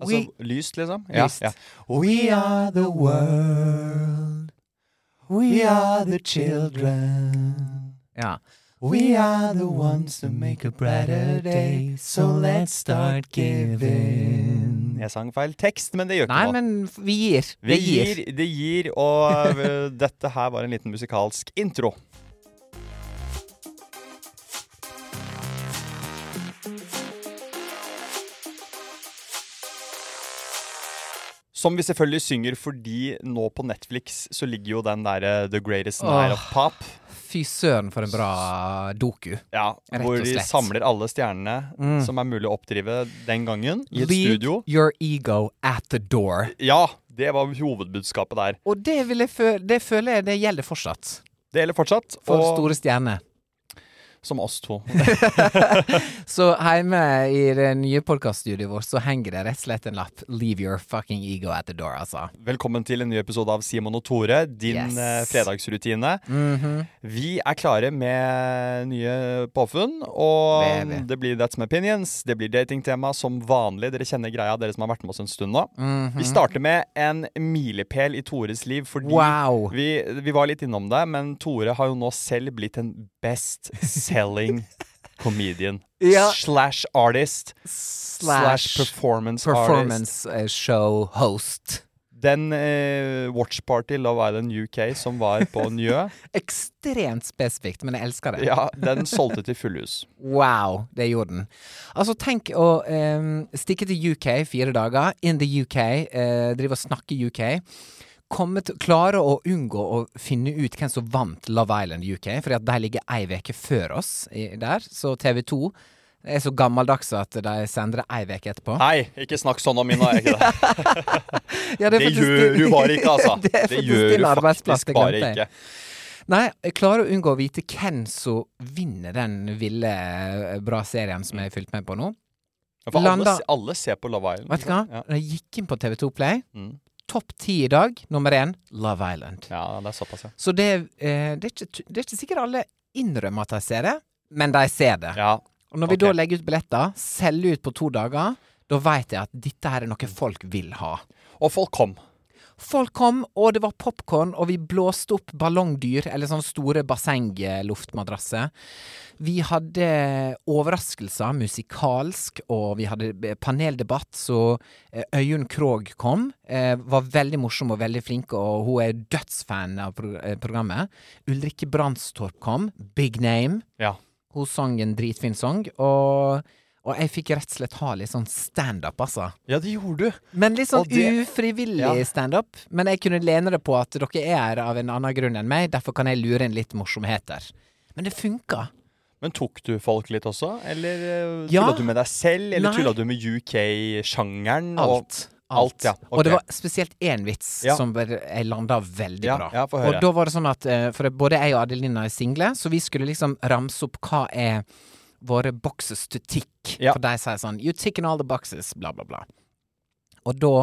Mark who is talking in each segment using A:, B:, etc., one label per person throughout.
A: Altså lyst, liksom? Ja,
B: Lyst.
A: ja.
B: We are the world. We are the children.
C: Ja.
B: We are the ones to make a brighter day. So let's start giving.
A: Jeg sang feil tekst, men det gjør ikke
C: Nei,
A: noe.
C: men vi gir.
A: Vi
C: Det gir.
A: gir, det gir, og øh, dette her var en liten musikalsk intro. Som vi selvfølgelig synger fordi nå på Netflix så ligger jo den derre The Greatest Night of Pop.
C: Fy søren for en bra doku.
A: Ja,
C: Rett
A: hvor de.
C: Mm.
A: samler alle stjernene som er mulig å oppdrive den gangen, i et
C: Leave
A: studio.
C: your ego at the door.
A: Ja, det var hovedbudskapet der.
C: Og det, jeg føle, det føler jeg det gjelder fortsatt.
A: Det gjelder fortsatt.
C: For
A: og
C: store stjerner.
A: Som oss to.
C: Så hjemme i det nye podkaststudioet vårt så henger det rett og slett en lapp 'Leave your fucking ego at the door', altså.
A: Velkommen til en ny episode av Simon og Tore, din
C: Yes.
A: eh, fredagsrutine. Vi er klare med nye påfunn, og
C: Det er
A: det blir That's My Opinions, det blir datingtema som vanlig. Dere kjenner greia, dere som har vært med oss en stund nå. Vi starter med en milepæl i Tores liv, fordi
C: Wow.
A: vi, vi var litt innom det, men Tore har jo nå selv blitt en best selling comedian.
C: Ja.
A: Slash artist. Slash performance, artist.
C: performance eh, show host.
A: Den eh, Watch Party Love Island UK som var på Njø,
C: Ekstremt spesifikt, men jeg elsker det.
A: ja, den solgte til fullhus.
C: Wow, det gjorde den. Altså, tenk å um, stikke til UK fire dager, in the UK, uh, drive og snakke UK. Komme til, klare å unngå å finne ut hvem som vant Love Island UK, fordi at de ligger ei uke før oss i, der. Så TV2 er så gammeldags at de sender det ei uke etterpå.
A: Nei, ikke snakk sånn om min, jeg ikke det.
C: Ja,
A: Det
C: det
A: gjør du bare ikke, altså.
C: det,
A: Det gjør du faktisk bare ikke.
C: Nei, jeg klarer å unngå å vite hvem som vinner den ville, eh, bra serien som jeg har fulgt med på nå.
A: Ja, For alle, alle ser på Love Island.
C: Vet du hva?
A: Ja.
C: Når jeg gikk inn på TV2 Play,
A: Mm.
C: Topp ti i dag, nummer én, Love Island.
A: ja, det er såpass, ja.
C: Så det, eh, det, er ikke, det er ikke sikkert alle innrømmer at de ser det, men de ser det.
A: ja.
C: Og når vi
A: okay.
C: da legger ut billetter, selger ut på to dager, da veit jeg at dette her er noe folk vil ha.
A: Og folk kom.
C: Folk kom, og det var popkorn, og vi blåste opp ballongdyr, eller sånne store bassengluftmadrasser. Vi hadde overraskelser musikalsk, og vi hadde eh, paneldebatt, så eh, Øyunn Krogh kom. Eh, var veldig morsom og veldig flink, og hun er dødsfan av programmet. Ulrikke Brandstorp kom. Big name.
A: Ja.
C: Hun sang en dritfin sang, og, og jeg fikk rett og slett ha litt sånn standup, altså.
A: Ja, det gjorde du.
C: Men litt sånn
A: det-
C: ufrivillig
A: Ja.
C: standup. Men jeg kunne lene det på at dere er her av en annen grunn enn meg, derfor kan jeg lure inn litt morsomheter. Men det funka.
A: Men tok du folk litt også? Eller uh,
C: Ja.
A: tulla du med deg selv? Eller tulla du med UK-sjangeren? og-
C: Alt.
A: Alt, ja.
C: Og det var spesielt én vits
A: Ja.
C: som jeg landa veldig bra. og da var det sånn at eh, For både jeg og Adelina er single, så vi skulle liksom ramse opp hva er våre boxes to tick.
A: Ja.
C: For de sier sånn You ticking all the boxes, bla, bla, bla. Og da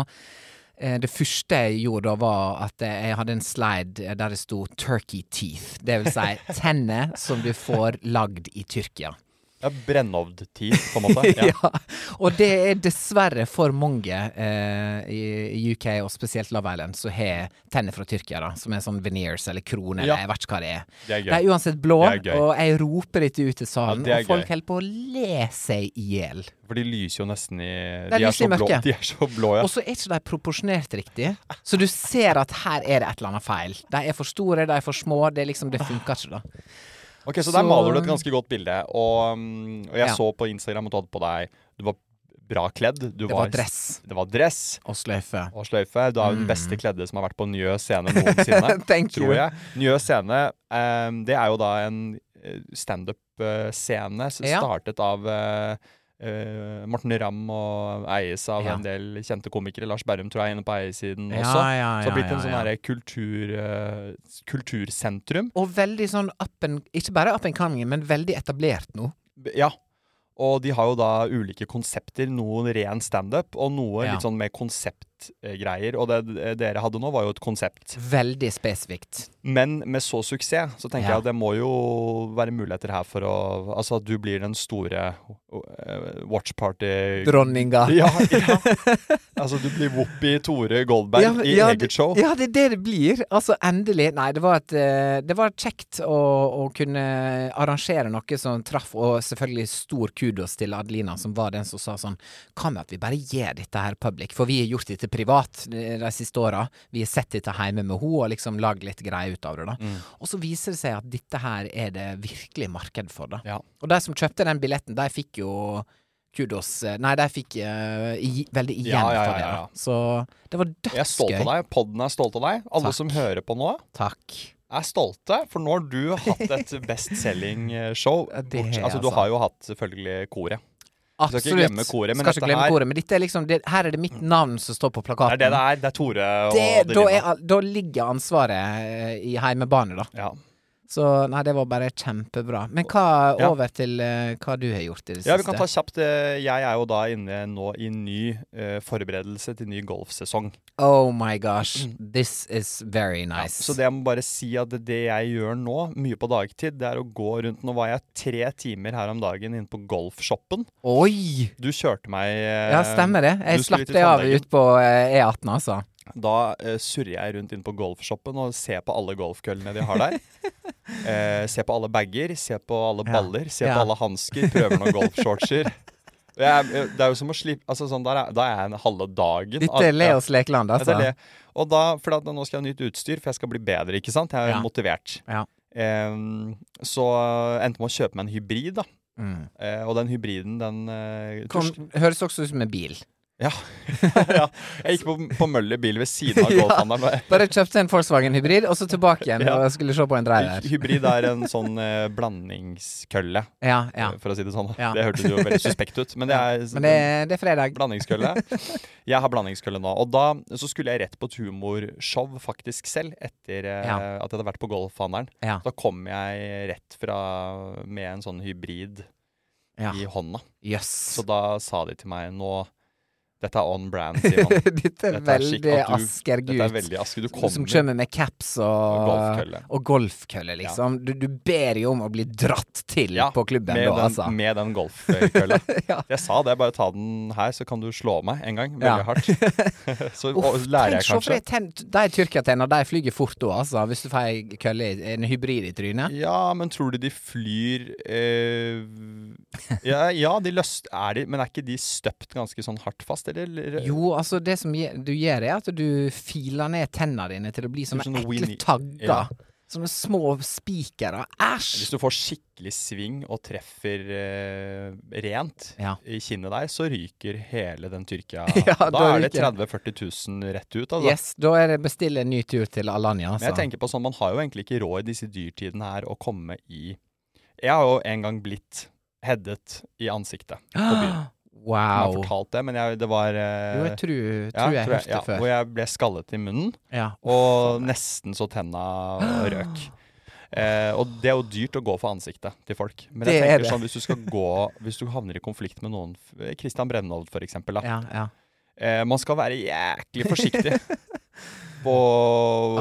C: eh, Det første jeg gjorde da, var at jeg hadde en slide eh, der det sto 'turkey teeth'. Det vil si tenner som du får lagd i Tyrkia.
A: Ja, Brennovd-tid, på en måte. Ja.
C: Ja. Og det er dessverre for mange eh, i, UK, og spesielt Love Island, som har tenner fra Tyrkia, da. Som er sånn veneers eller kroner,
A: Ja.
C: jeg vet ikke hva det er.
A: Det er gøy.
C: Det er uansett blå,
A: er
C: og jeg roper litt ut til salen,
A: er
C: og folk holder på å le seg i hjel.
A: For de lyser jo nesten i
C: De
A: er så blå, de er så blå ja.
C: Og så er ikke de proporsjonert riktig. Så du ser at her er det et eller annet feil. De er for store, de er for små. Det liksom, det funker ikke, da.
A: Ok, Så der maler du et ganske godt bilde. Og, mm, og jeg
C: Ja.
A: så på Instagram at du hadde på deg Du var bra kledd. Du
C: Det var dress
A: Det var dress
C: og sløyfe.
A: og sløyfe. Du er jo den beste kledde som har vært på Njø scene noensinne.
C: Thank you.
A: tror jeg. Njø scene, um, det er jo da en standup-scene som
C: Ja.
A: startet av eh, eh, Morten Ramm og eies av
C: Ja.
A: en del kjente komikere. Lars Berrum tror jeg er inne på eiersiden
C: Ja,
A: også.
C: ja,
A: Så det har blitt en sånn
C: ja.
A: kultur, uh, kultursentrum.
C: Og veldig sånn appen, Ikke bare up and coming, men veldig etablert nå.
A: Ja. Og de har jo da ulike konsepter. Noen ren standup, og noe litt sånn mer konseptgreier. Og det eh, dere hadde nå, var jo et konsept.
C: Veldig spesifikt.
A: Men med så suksess, så tenker
C: Ja.
A: jeg at det må jo være muligheter her for å Altså at du blir den store watchparty... watch party
C: Dronninga.
A: Ja, ja. Altså du blir Whoopi Tore Goldberg
C: men-
A: i
C: ja,
A: eget show.
C: Ja, det er det det blir. Altså, endelig. Nei, det var, et, eh, det var kjekt å, å kunne arrangere noe som traff, og selvfølgelig stor kudos til Adelina, som var den som sa sånn Hva med at vi bare gjør dette her public? For vi har gjort dette privat de, siste åra. Vi har sett dette hjemme med henne og liksom lagd litt greier ut av det, da.
A: Mm.
C: Og så viser det seg at dette her er det virkelig marked for, da.
A: Ja.
C: Og de som kjøpte den billetten, de fikk jo kudos eh, Nei, de fikk uh, i, veldig igjen
A: Ja, ja,
C: for det. da. Så det var
A: Jeg er stolt av deg. Podden er stolt av deg. Alle
C: Takk.
A: som hører på nå,
C: Takk.
A: er stolte, for nå har du hatt et
C: det har jeg,
A: altså, du
C: altså.
A: har jo hatt selvfølgelig koret. Skal ikke
C: Absolutt.
A: glemme koret, men
C: ikke glemme
A: her-
C: koret, men er liksom det, Her er det mitt navn som står på plakaten.
A: Det er det det er. Det er Tore og
C: Det- da, er, da ligger ansvaret eh, i heimebane, da.
A: Ja.
C: Så nei, det var bare kjempebra. Men hva,
A: Ja.
C: over til uh, hva du har gjort i det
A: Ja, vi kan ta kjapt. eh, Jeg er jo da inne nå i ny uh, forberedelse til ny golfsesong.
C: Oh my gosh, this is very
A: Ja,
C: nice.
A: så det jeg må bare si at det, jeg gjør nå, mye på dagtid, det er å gå rundt Nå var jeg tre timer her om dagen inne på golfshoppen.
C: Oi!
A: Du kjørte meg
C: Ja, stemmer det. Jeg slapp det av ut på eh, E18, altså.
A: Da eh, surrer jeg rundt inn på golfshoppen og ser på alle golfkøllene de har der. eh, ser på alle bager, ser på alle baller, ser
C: Ja.
A: på alle hansker, prøver noen golfshortser. Jeg, jeg- det er jo som å slippe altså sånn, der er, Da er jeg en halve dagen.
C: Er Leos lekeland,
A: ja, det
C: altså.
A: er det. Og da, for at nå skal jeg ha nytt utstyr, for jeg skal bli bedre, ikke sant? Jeg er
C: Ja.
A: motivert.
C: Ja.
A: Em, så endte med å kjøpe meg en hybrid, da.
C: Mm.
A: Eh, og den hybriden, den eh,
C: Kom, høres også ut som en bil.
A: Ja. ja. Jeg gikk på, på Møller bil ved siden av
C: Ja.
A: golfhandelen.
C: Bare kjøpte en Volkswagen hybrid, og så tilbake igjen
A: Ja.
C: og skulle se på en driver.
A: Hybrid er en sånn eh, blandingskølle,
C: Ja, ja.
A: for å si det sånn.
C: Ja.
A: Det hørtes jo veldig suspekt ut, men det er
C: Men det, det er fredag.
A: blandingskølle. Jeg har blandingskølle nå. Og da så skulle jeg rett på et humorshow faktisk selv, etter eh,
C: Ja.
A: at jeg hadde vært på golfhandelen.
C: Ja.
A: Da kom jeg rett fra med en sånn hybrid
C: Ja.
A: i hånda.
C: Yes.
A: Så da sa de til meg nå Dette er on brand, Simon.
C: Dette er
A: Dette er
C: veldig
A: at du-
C: Asker
A: Dette er veldig Asker. Du
C: Som
A: kommer
C: kommer med caps og,
A: Og golfkølle.
C: og golfkølle, liksom. Du, du ber jo om å bli dratt til
A: Ja,
C: på klubben
A: med,
C: da,
A: den,
C: altså.
A: med den golfkølla.
C: Ja.
A: Jeg sa det, bare ta den her, så kan du slå meg en gang. Veldig
C: Ja.
A: hardt. så
C: Uff,
A: lærer jeg kanskje.
C: Tenk, De tyrkertenner, de flyger fort da, altså. Hvis du får ei kølle, en hybrid i trynet.
A: Ja, men tror du de flyr eh, ja, ja, de løst er de, men er ikke de støpt ganske sånn hardt fast, eller?
C: Jo, altså, det som du gjør, er at du filer ned tennene dine til å bli sånne
A: Sånn
C: ekle
A: Winnie-
C: tagger.
A: Ja.
C: Sånne små spikere. Æsj!
A: Hvis du får skikkelig sving og treffer eh, rent
C: Ja.
A: i kinnet der, så ryker hele den Tyrkia.
C: Ja,
A: da,
C: da
A: er det 30 000-40 000 rett ut, altså.
C: Yes, da er det bestille en ny tur til Alanya,
A: Men jeg
C: altså.
A: tenker på sånn, man har jo egentlig ikke råd i disse dyrtidene her å komme i Jeg har jo en gang blitt headet i ansiktet på byen. Jeg har fortalt det, men jeg, det var eh,
C: Jo, jeg tror,
A: ja,
C: tror jeg
A: tror
C: hørte
A: ja,
C: før.
A: Hvor jeg ble skallet i munnen,
C: Ja.
A: og nesten så tenna røk. Eh, og det er jo dyrt å gå for ansiktet til folk. Men jeg
C: Det er
A: tenker sånn, hvis du skal gå Hvis du havner i konflikt med noen Kristian Brennholt, for eksempel. Da.
C: Ja, ja.
A: Eh, man skal være jæklig forsiktig på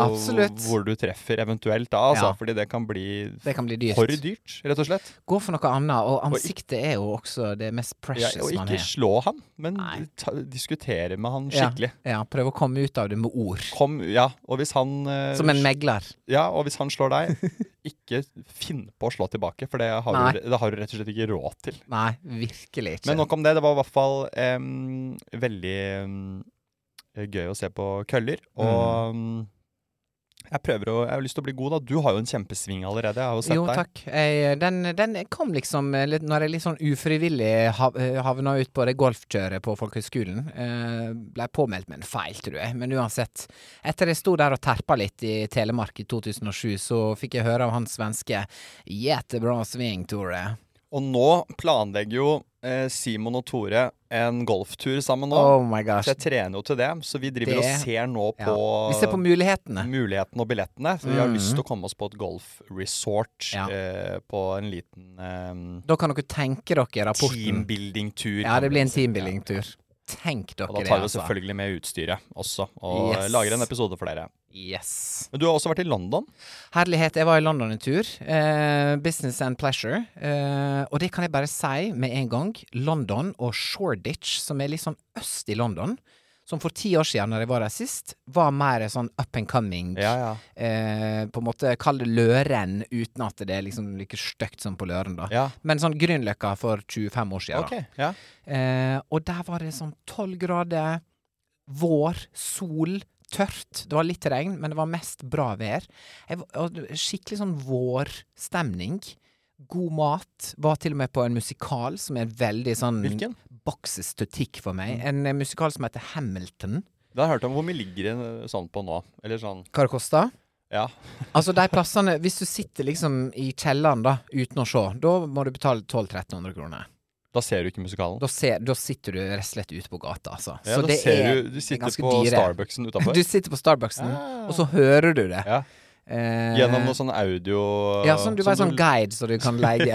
C: Absolutt.
A: hvor du treffer eventuelt da, altså.
C: Ja.
A: Fordi det kan bli
C: Det kan bli dyrt.
A: for dyrt, rett og slett.
C: Gå for noe annet, og ansiktet er jo også det mest precious
A: Ja,
C: precious
A: og
C: man
A: ikke slå han, men ta, diskutere med han skikkelig.
C: Ja, prøve å komme ut av det med ord.
A: Kom, ja, og hvis han eh,
C: Som en megler.
A: Ja, og hvis han slår deg, ikke finn på å slå tilbake, for det har, du, det har du rett og slett ikke råd til.
C: Nei, virkelig ikke.
A: Men nok om det. Det var i hvert fall em, veldig gøy å se på køller. Og mm. jeg prøver å Jeg har lyst til å bli god, da. Du har jo en kjempesving allerede. Jeg har jo sett
C: Jo,
A: deg.
C: takk. Jeg, den, den kom liksom eh, litt, når jeg litt sånn ufrivillig hav, eh, havna ut på det golfkjøret på folkehøgskolen. Eh, ble påmeldt med en feil, tror jeg. Men uansett. Etter jeg sto der og terpa litt i Telemark i 2007, så fikk jeg høre av han svenske 'Jättebra sving, Tore'.
A: Og nå planlegger jo eh, Simon og Tore en golftur sammen nå.
C: Oh my gosh.
A: Så jeg trener jo til det. Så vi driver
C: Det-
A: og ser nå
C: Ja.
A: på,
C: Vi ser på mulighetene.
A: mulighetene og billettene. For vi har
C: Mhm.
A: lyst til å komme oss på et golfresort
C: Ja.
A: eh, på en liten eh,
C: Da kan dere tenke dere rapporten.
A: teambuilding-tur.
C: Ja, det blir en teambuilding-tur. Tenk dere
A: Ja. Og da tar vi
C: altså.
A: selvfølgelig med utstyret også, og
C: Yes.
A: lager en episode for dere.
C: Yes.
A: Men du har også vært i London.
C: Herlighet, jeg var i London en tur. Eh, business and pleasure. Eh, og det kan jeg bare si med en gang. London og Shoreditch, som er litt sånn øst i London, som for ti år siden, når jeg var der sist, var mer sånn up and coming.
A: Ja, ja.
C: Eh, på en måte kall det Løren, uten at det er liksom like stygt som på Løren, da.
A: ja.
C: Men sånn Grünerløkka for 25 år siden.
A: Ja.
C: Eh, og der var det sånn tolv grader, vår, sol, tørt. Det var litt regn, men det var mest bra vær. Jeg, skikkelig sånn vårstemning. God mat. Var til og med på en musikal som er veldig sånn
A: Hvilken?
C: tick for meg. En eh, musikal som heter Hamilton.
A: Det har jeg hørt om. Hvor mye ligger det sånn på nå? Eller sånn
C: Hva det kosta?
A: Ja.
C: Altså, de plassene Hvis du sitter liksom i kjelleren, da, uten å se, da må du betale 1200-1300 kroner.
A: Da ser du ikke musikalen.
C: Da, ser, da sitter du rett og slett ute på gata, altså.
A: Ja, da
C: det
A: ser
C: er
A: du, du sitter
C: ganske
A: på
C: dyre.
A: Starbucksen utafor.
C: Du sitter på Starbucksen,
A: Ah.
C: og så hører du det.
A: Ja.
C: Eh,
A: Gjennom noe sånn audio
C: Ja, som du var sånn guide som du kan leie.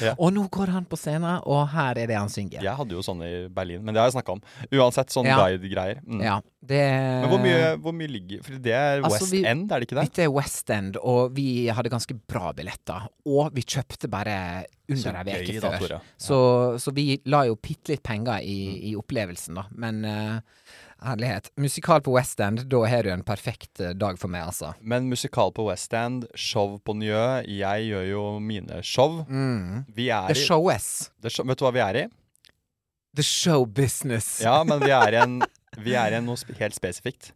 A: Ja.
C: Og nå går han på scenen, og her er det han synger.
A: Jeg hadde jo sånne i Berlin, men det har jeg snakka om. Uansett, sånn
C: Ja.
A: guide-greier. Mm.
C: Ja, det
A: Men hvor mye, hvor mye ligger For det er
C: Altså,
A: West
C: vi-
A: End, er det ikke det?
C: Dette er West End, og vi hadde ganske bra billetter. Og vi kjøpte bare under ei uke
A: da,
C: før.
A: Tore.
C: Så, så vi la jo bitte litt penger
A: Mm.
C: i, i opplevelsen, da. Men uh, herlighet. Musikal på West End, da har du en perfekt eh, dag for meg, altså.
A: Men musikal på West End, show på Njø. Jeg gjør jo mine show.
C: Mm.
A: Vi er
C: The
A: i show- Vet du hva vi er i?
C: The Show Business.
A: Ja, men vi er i en Vi er i noe helt spesifikt.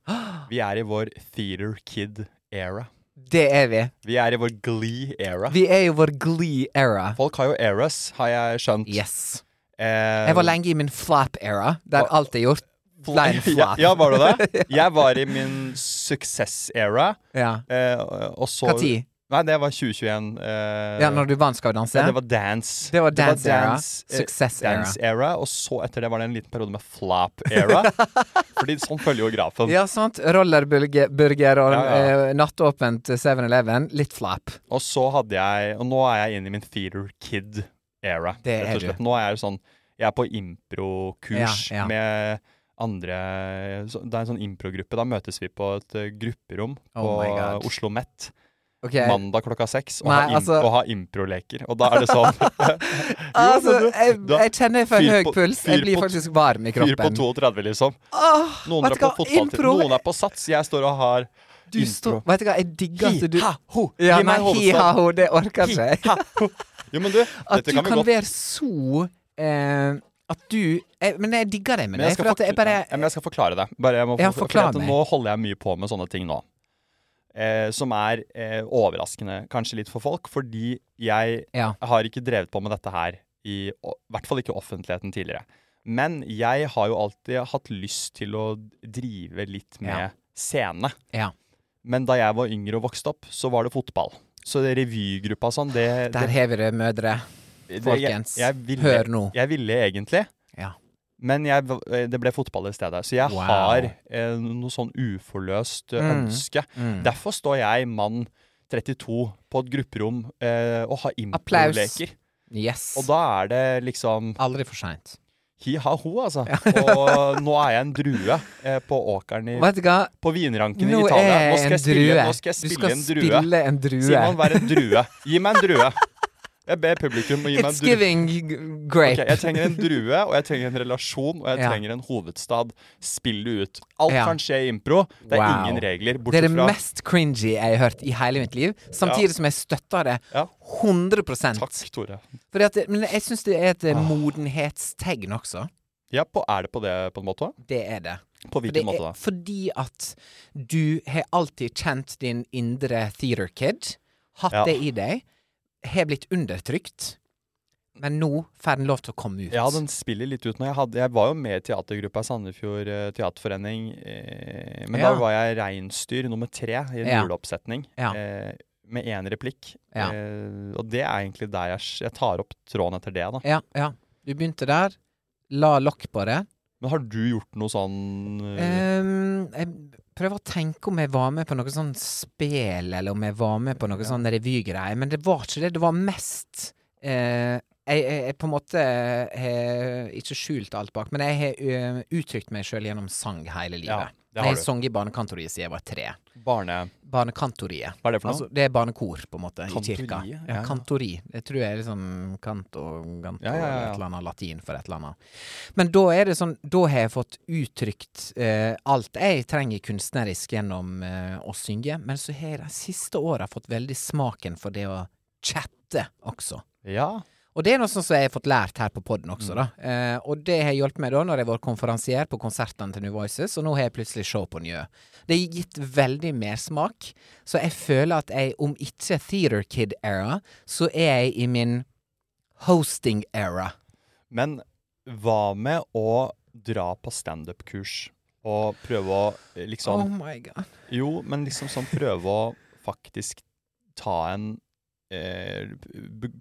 A: Vi er i vår Theater Kid-era.
C: Det er vi.
A: Vi er i vår Glee-era.
C: Vi er i vår Glee-era.
A: Folk har jo eras, har jeg skjønt.
C: Yes.
A: Eh,
C: Jeg var lenge i min flap-era, der alt er gjort.
A: Ja,
C: flap.
A: ja, var du det? Jeg var i min success-era.
C: Ja.
A: Eh, og så
C: tid?
A: Nei, det var 2021. Uh,
C: Ja, når du vant Skal vi danse?
A: ja, det var dance.
C: Det var dance era.
A: dance, eh,
C: Success era.
A: dance era. Og så etter det var det en liten periode med flap era. Fordi sånn følger jo grafen.
C: Ja, sant. Rollerburger og
A: Ja, ja.
C: eh, nattåpent 7-Eleven. Litt flap.
A: Og så hadde jeg Og nå er jeg inne i min theater kid era.
C: Det
A: rett
C: er
A: og slett.
C: du.
A: Nå er jeg sånn Jeg er på improkurs
C: Ja, ja.
A: med andre Det er en sånn improgruppe. Da møtes vi på et eh, grupperom
C: Oh
A: på
C: oh
A: Oslo Met
C: Ok.
A: mandag klokka seks og,
C: Nei,
A: ha,
C: altså-
A: og ha improleker. Og da er det sånn
C: Altså, jeg, jeg kjenner jeg får høy puls. Jeg blir faktisk varm i
A: Fyr på
C: kroppen.
A: 32, liksom.
C: Åh,
A: Noen er på.
C: Impro-
A: Noen er på sats. Jeg står og har
C: Du
A: impro.
C: Vet du hva, jeg digger at du
A: Hi, ha, ho.
C: Ja, nei, hi-ha-ho, det orker ikke jeg.
A: Jo, men du,
C: At du
A: kan
C: kan
A: godt
C: være så eh, At du jeg, Men jeg digger det med
A: Men jeg, skal
C: For jeg bare
A: ja, men jeg skal forklare det. Bare jeg må for- for,
C: meg.
A: Nå holder jeg mye på med sånne ting nå. Eh, som er eh, overraskende kanskje litt for folk, fordi jeg
C: Ja.
A: har ikke drevet på med dette her i I hvert fall ikke offentligheten tidligere. Men jeg har jo alltid hatt lyst til å drive litt med
C: Ja.
A: scene.
C: Ja.
A: Men da jeg var yngre og vokste opp, så var det fotball. Så det revygruppa sånn, det,
C: Der
A: det,
C: vi det, mødre.
A: det
C: folkens.
A: Jeg, jeg ville,
C: Hør nå.
A: Jeg ville egentlig.
C: Ja.
A: Men jeg, det ble fotball i stedet. Så jeg
C: Wow.
A: har eh, noe sånn uforløst eh,
C: Mm.
A: ønske.
C: Mm.
A: Derfor står jeg, mann 32, på et grupperom eh, og har improleker.
C: Yes.
A: Og da er det liksom
C: Aldri for seint.
A: hi ha ho, altså. Og nå er jeg en drue eh, på åkeren i, på vinranken
C: Nå
A: i Italia. Nå skal jeg spille, nå skal jeg
C: Du skal
A: en drue.
C: spille en drue.
A: Simon, vær en drue. Gi meg en drue. Jeg ber publikum å gi meg en drue.
C: giving grape.
A: Okay, jeg trenger en drue, og jeg trenger en relasjon, og jeg
C: Ja.
A: trenger en hovedstad. Spill det ut. Alt
C: Ja.
A: kan skje i impro. Det er
C: Wow.
A: ingen regler,
C: Det er det
A: fra
C: mest cringy jeg har hørt i hele mitt liv. Samtidig som jeg støtter det
A: Ja.
C: 100
A: Takk, Tore.
C: Fordi at, Men jeg syns det er et eh,
A: Ah.
C: modenhetstegn også.
A: Ja, på, er det på det på en måte?
C: Det er det.
A: På
C: For det
A: hvilken måte
C: er
A: da?
C: fordi at du har alltid kjent din indre theater kid. Hatt
A: Ja.
C: det i deg. Har blitt undertrykt. Men nå får den lov til å komme ut.
A: Ja, den spiller litt ut nå. Jeg, hadde, jeg var jo med i teatergruppa i Sandefjord eh, teaterforening. Eh, men
C: Ja.
A: da var jeg reinsdyr nummer tre i en
C: Ja.
A: juleoppsetning.
C: Ja.
A: Eh, med én replikk. Eh, og det er egentlig der jeg, jeg tar opp tråden etter det, da.
C: Ja, ja. Du begynte der. La lokk på det.
A: Men har du gjort noe sånn eh,
C: Ehm, jeg prøver å tenke om jeg var med på noe sånn spel, eller om jeg var med på noe sånn revygreie, men det var ikke det. Det var mest eh, jeg, jeg, jeg på en måte har ikke skjult alt bak, men jeg har ø, uttrykt meg sjøl gjennom sang hele
A: Ja,
C: livet.
A: Det du.
C: sunget i Barnekantoriet siden jeg var tre.
A: Barne...
C: Barnekantoriet.
A: Hva er det for noe?
C: Altså, det er barnekor, på en måte, i kirka. Ja,
A: Ja.
C: kantori. Jeg tror jeg er liksom kanto, ganto,
A: Ja, ja, ja, ja.
C: eller et eller annet latin for et eller annet. Men da er det sånn, da har jeg fått uttrykt eh, alt jeg trenger kunstnerisk gjennom eh, å synge, men så har jeg de siste åra fått veldig smaken for det å chatte også.
A: Ja.
C: Og det er noe som jeg har fått lært her på podden også, da. Eh, og det har hjulpet meg da når jeg har vært konferansier på konsertene til New Voices, og nå har jeg plutselig show på Njø. Det har gitt veldig mersmak, så jeg føler at jeg, om ikke Theater Kid-era, så er jeg i min hosting-era.
A: Men hva med å dra på standup-kurs og prøve å liksom
C: Oh my god.
A: Jo, men liksom sånn prøve å faktisk ta en eh,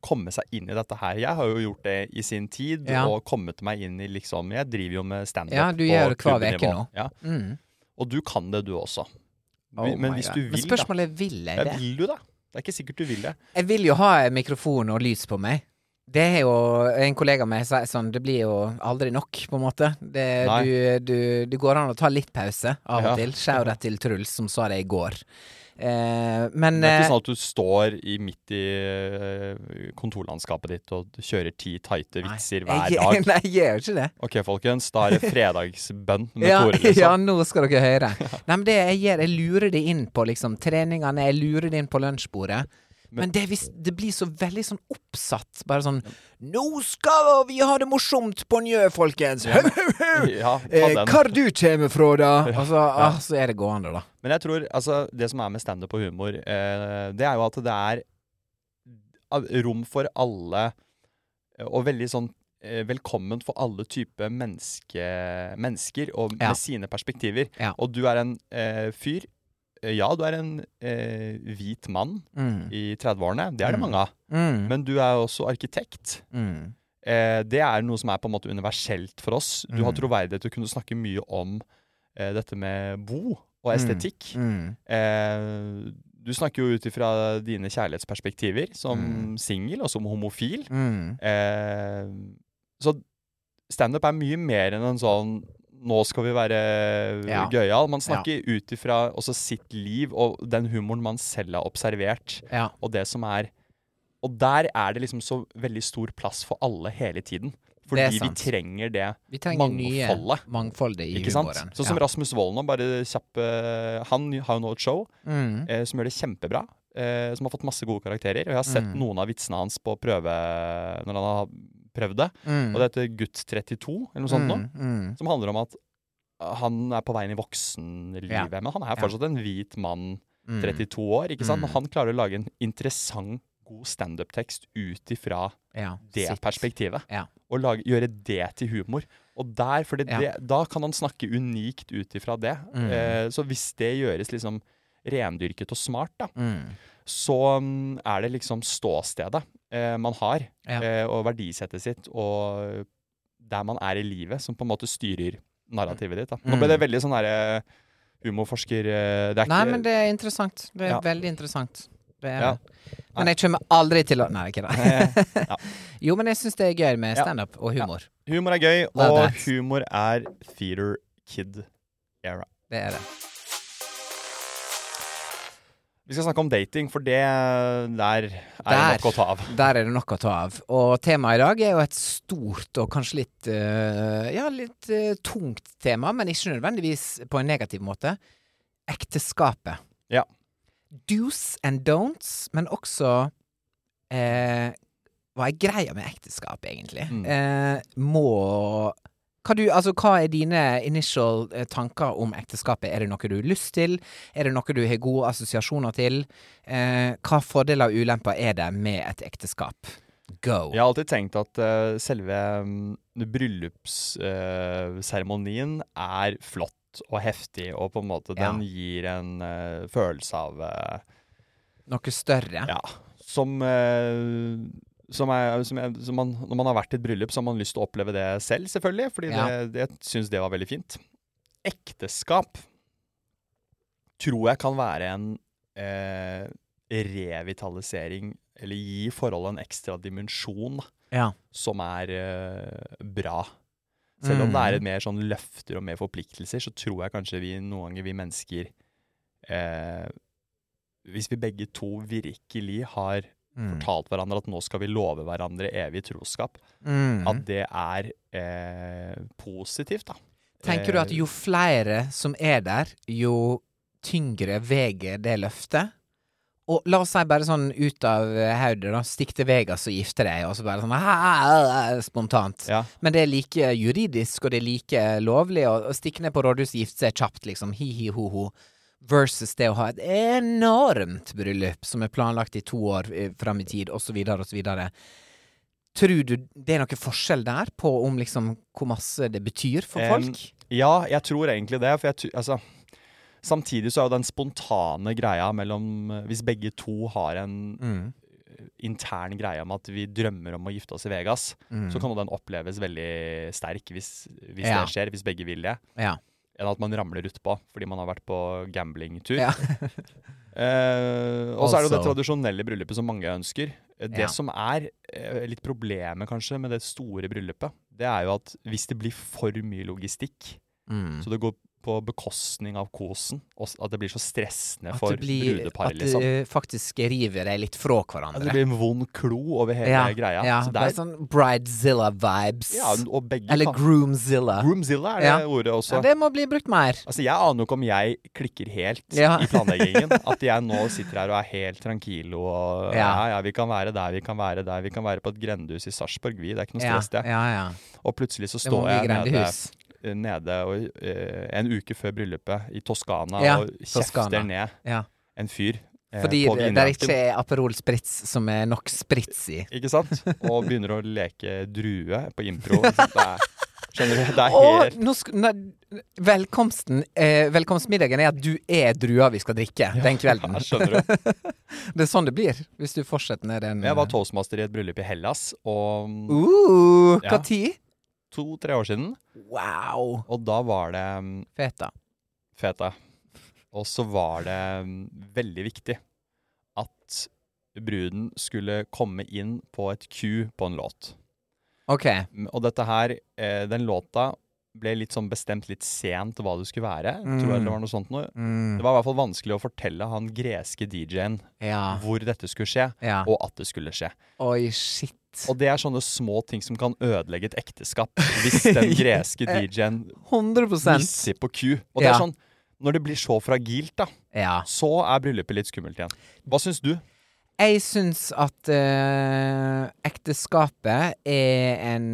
A: Komme seg inn i dette her. Jeg har jo gjort det i sin tid,
C: Ja.
A: og kommet meg inn i liksom Jeg driver jo med standup
C: Ja, du gjør det hver uke nå.
A: Ja.
C: Mm.
A: Og du kan det, du også.
C: Oh
A: men hvis
C: God.
A: du vil,
C: Men spørsmålet er vil
A: jeg
C: jeg
A: ja,
C: det?
A: Vil du det? Det er ikke sikkert du vil det.
C: Jeg vil jo ha mikrofon og lys på meg. Det er jo en kollega av meg sier sånn Det blir jo aldri nok, på en måte. Det, du, du, du, går an å ta litt pause av
A: Ja.
C: og til. Shout-out til Truls, som sa det i går. Eh, men
A: Det er
C: eh,
A: ikke sånn at du står i, midt i eh, kontorlandskapet ditt og kjører ti tighte
C: nei,
A: vitser hver
C: jeg,
A: dag.
C: Nei, jeg gjør ikke det.
A: Ok, folkens, da er det fredagsbønn med
C: Ja,
A: Tore, liksom.
C: ja, nå skal dere høre. Nei, men det jeg gjør, jeg lurer det inn på liksom treningene, jeg lurer det inn på lunsjbordet. Men, det, hvis- det blir så veldig sånn oppsatt. Bare sånn Nå skal vi ha det morsomt på Njø, folkens!
A: Ja, Ja,
C: Eh. Hvor du kommer fra, da?
A: Ja,
C: Og så,
A: ja.
C: ah, så er det gående, da.
A: Men jeg tror, altså, det som er med standup og humor, eh, det er jo at det er rom for alle, eh, og veldig sånn velkommen for alle typer menneske, mennesker, og
C: Ja.
A: med sine perspektiver.
C: Ja.
A: Og du er en eh, fyr. Eh, Ja, du er en eh, hvit mann
C: Mm.
A: i 30-årene. Det er det
C: Mm.
A: mange av.
C: Mm.
A: Men du er også arkitekt.
C: Mm.
A: Eh, det er noe som er på en måte universelt for oss. Du har
C: Mm.
A: troverdighet til å kunne snakke mye om eh, dette med bo og estetikk.
C: Mm.
A: Eh, du snakker jo ut ifra dine kjærlighetsperspektiver som
C: Mm.
A: singel og som homofil. Eh, så standup er mye mer enn en sånn nå skal vi være
C: Ja.
A: gøyal. Man snakker ut ifra sitt liv og den humoren man selv har observert,
C: Ja.
A: og det som er Og der er det liksom så veldig stor plass for alle hele tiden. Fordi vi trenger det
C: Vi trenger
A: mangfoldet.
C: mangfoldet i
A: Ikke sant?
C: humoren.
A: Sånn som Rasmus Wold nå, bare kjapp eh, Han har jo nå et show
C: Mm.
A: eh, som gjør det kjempebra. Eh, som har fått masse gode karakterer. Og jeg har sett
C: Mm.
A: noen av vitsene hans på prøve når han har prøvd det.
C: Mm.
A: Og det heter Gutt 32, eller noe sånt nå.
C: Mm. Mm.
A: Som handler om at uh, han er på veien i voksenlivet.
C: Ja.
A: Men han er fortsatt en hvit mann,
C: Mm.
A: 32 år. ikke sant?
C: Mm.
A: Han klarer å lage en interessant, god standup-tekst ut ifra
C: Ja.
A: det
C: sitt.
A: perspektivet.
C: Ja.
A: Og lage, gjøre det til humor. Og der, for det, da kan han snakke unikt ut ifra det.
C: Mm.
A: Eh, så hvis det gjøres liksom rendyrket og smart, da,
C: Mm.
A: så um, er det liksom ståstedet eh, man har,
C: Ja.
A: eh, og verdisettet sitt, og der man er i livet, som på en måte styrer narrativet ditt. Da. Nå ble
C: Mm.
A: det veldig sånn derre humorforsker eh, Det er
C: Nei,
A: ikke
C: men det er interessant. Det er
A: Ja.
C: veldig interessant. Det er
A: Ja.
C: Men jeg kommer aldri til å Nei, ikke det.
A: Ja.
C: Jo, men jeg syns det er gøy med standup og humor.
A: Humor er gøy, og humor er theater kid era.
C: Det er det.
A: Vi skal snakke om dating, for det der er det nok å ta av.
C: Der er det nok å ta av. Og temaet i dag er jo et stort og kanskje litt uh, Ja, litt uh, tungt tema, men ikke nødvendigvis på en negativ måte. Ekteskapet.
A: Ja.
C: Do's and don'ts, men også uh, Hva er greia med ekteskap, egentlig?
A: Mm.
C: Må hva, du, altså, hva er dine initial eh, tanker om ekteskapet? Er det noe du har lyst til? Er det noe du har gode assosiasjoner til? Eh, hva fordeler og ulemper er det med et ekteskap? Go!
A: Jeg har alltid tenkt at uh, selve um, bryllupsseremonien er flott og heftig, og på en måte den
C: Ja.
A: gir en uh, følelse av
C: Noe større.
A: Ja. Som, som, er, som, er, som man, Når man har vært i et bryllup, så har man lyst til å oppleve det selv, selvfølgelig. Fordi
C: Ja.
A: det, det, jeg syns det var veldig fint. Ekteskap tror jeg kan være en eh, revitalisering, eller gi forholdet en ekstra dimensjon,
C: Ja.
A: som er eh, bra. Selv om det er et mer sånn løfter og mer forpliktelser, så tror jeg kanskje vi noen ganger, vi mennesker eh, Hvis vi begge to virkelig har
C: Mm.
A: fortalt hverandre at nå skal vi love hverandre evig troskap,
C: Mm.
A: at det er eh, positivt, da.
C: Tenker du at
A: Eh,
C: jo flere som er der, jo tyngre veger det løftet? Og la oss si bare sånn ut av hodet, da. Stikk til Vegas og gifte deg, og så bare sånn «Ah, spontant.
A: Ja.
C: Men det er like juridisk, og det er like lovlig å, å stikke ned på rådhuset og gifte seg kjapt, liksom. Hi-hi-ho-ho. Versus det å ha et enormt bryllup som er planlagt i to år eh, fram i tid, osv., osv. Tror du det er noe forskjell der på om liksom hvor masse det betyr for
A: folk?
C: folk?
A: Ja, jeg tror egentlig det. For jeg, altså, samtidig så er jo den spontane greia mellom eh, Hvis begge to har en
C: Mm.
A: intern greie om at vi drømmer om å gifte oss i Vegas, så kan den oppleves veldig sterk hvis, hvis
C: Ja.
A: det skjer, hvis begge vil det.
C: Ja.
A: Enn at man ramler utpå fordi man har vært på gamblingtur.
C: Ja.
A: Eh, og så er det jo det
C: Altså-
A: tradisjonelle bryllupet som mange ønsker. Eh, Det
C: Ja.
A: som er eh, litt problemet kanskje med det store bryllupet, det er jo at hvis det blir for mye logistikk,
C: Mm.
A: så det går på bekostning av kosen, og at det blir så stressende for brudeparet,
C: At det
A: liksom.
C: eh, faktisk river deg litt fra hverandre.
A: At det blir en vond klo over hele
C: ja,
A: greia.
C: Ja,
A: så det er,
C: sånn Bridezilla-vibes.
A: ja, og begge
C: Eller Groomzilla.
A: Groomzilla er det
C: Ja.
A: ordet også.
C: Det må bli brukt mer.
A: Altså, Jeg aner jo ikke om jeg klikker helt i planleggingen. At jeg nå sitter her og er helt tranquilo og ja.
C: Ja.
A: vi kan være der, vi kan være der. Vi kan være på et grendehus i Sarpsborg, vi. Det er ikke noe stress, det.
C: ja, ja.
A: Og plutselig så står jeg nede,
C: grendehus.
A: Nede og, eh, en uke før bryllupet i Toskana
C: Ja,
A: og
C: Toskana.
A: kjefter ned
C: Ja.
A: en fyr. eh,
C: Fordi
A: på
C: det
A: er
C: ikke er Aperol Spritz som er nok sprits i.
A: Ikke sant? Og begynner å leke drue på impro. ikke sant? Det er, skjønner du? Det er
C: Og
A: helt
C: nå sk nei, velkomsten eh, Velkomstmiddagen er at du er drua vi skal drikke den kvelden.
A: Ja, skjønner du.
C: Det er sånn det blir, hvis du fortsetter ned den
A: Jeg var toastmaster i et bryllup i Hellas og
C: Uh,
A: Ja.
C: hva tid?
A: To-tre år siden.
C: Wow.
A: Og da var det mm,
C: Feta.
A: feta. Og så var det mm, veldig viktig at bruden skulle komme inn på et Q på en låt.
C: OK.
A: Mm, Og dette her, eh, den låta ble litt sånn bestemt litt sent hva det skulle være. Tror jeg det var noe sånt noe.
C: Mm.
A: Det var i hvert fall vanskelig å fortelle han greske DJ-en
C: Ja.
A: hvor dette skulle skje,
C: ja.
A: og at det skulle skje.
C: Oi, shit.
A: Og det er sånne små ting som kan ødelegge et ekteskap. Hvis den greske DJ-en misser på Q. Og det
C: Ja.
A: er sånn, når det blir så fragilt, da,
C: Ja.
A: så er bryllupet litt skummelt igjen. Hva syns du?
C: Jeg syns at uh, ekteskapet er en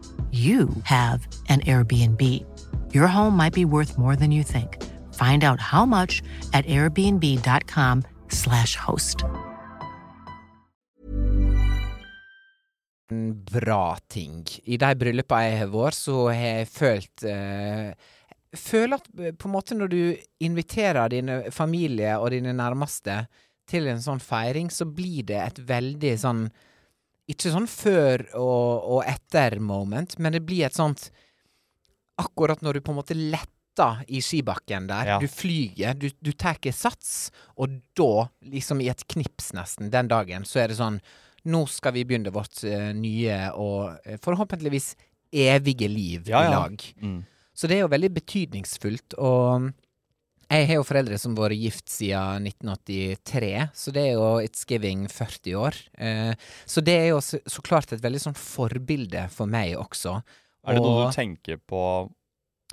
D: you have an Airbnb. Your home might be worth more than you think. Find out how much at airbnb.com/slash host.
C: bra ting. I de bryllupene jeg har vært, så har jeg følt uh, Føler at eh, på en måte når du inviterer dine familie og dine nærmeste til en sånn feiring, så blir det et veldig sånn Ikke sånn før og, og etter moment, men det blir et sånt Akkurat når du på en måte letter i skibakken der.
A: Ja.
C: Du flyger, du, du tar sats, og da, liksom i et knips nesten, den dagen, så er det sånn Nå skal vi begynne vårt uh, nye og eh, forhåpentligvis evige liv
A: Ja,
C: i lag.
A: Mm.
C: Så det er jo veldig betydningsfullt, og jeg har jo foreldre som har vært gift siden 1983, så det er jo It's Giving 40 år. Eh, så det er jo så, så klart et veldig sånn forbilde for meg også.
A: Er det noe du tenker på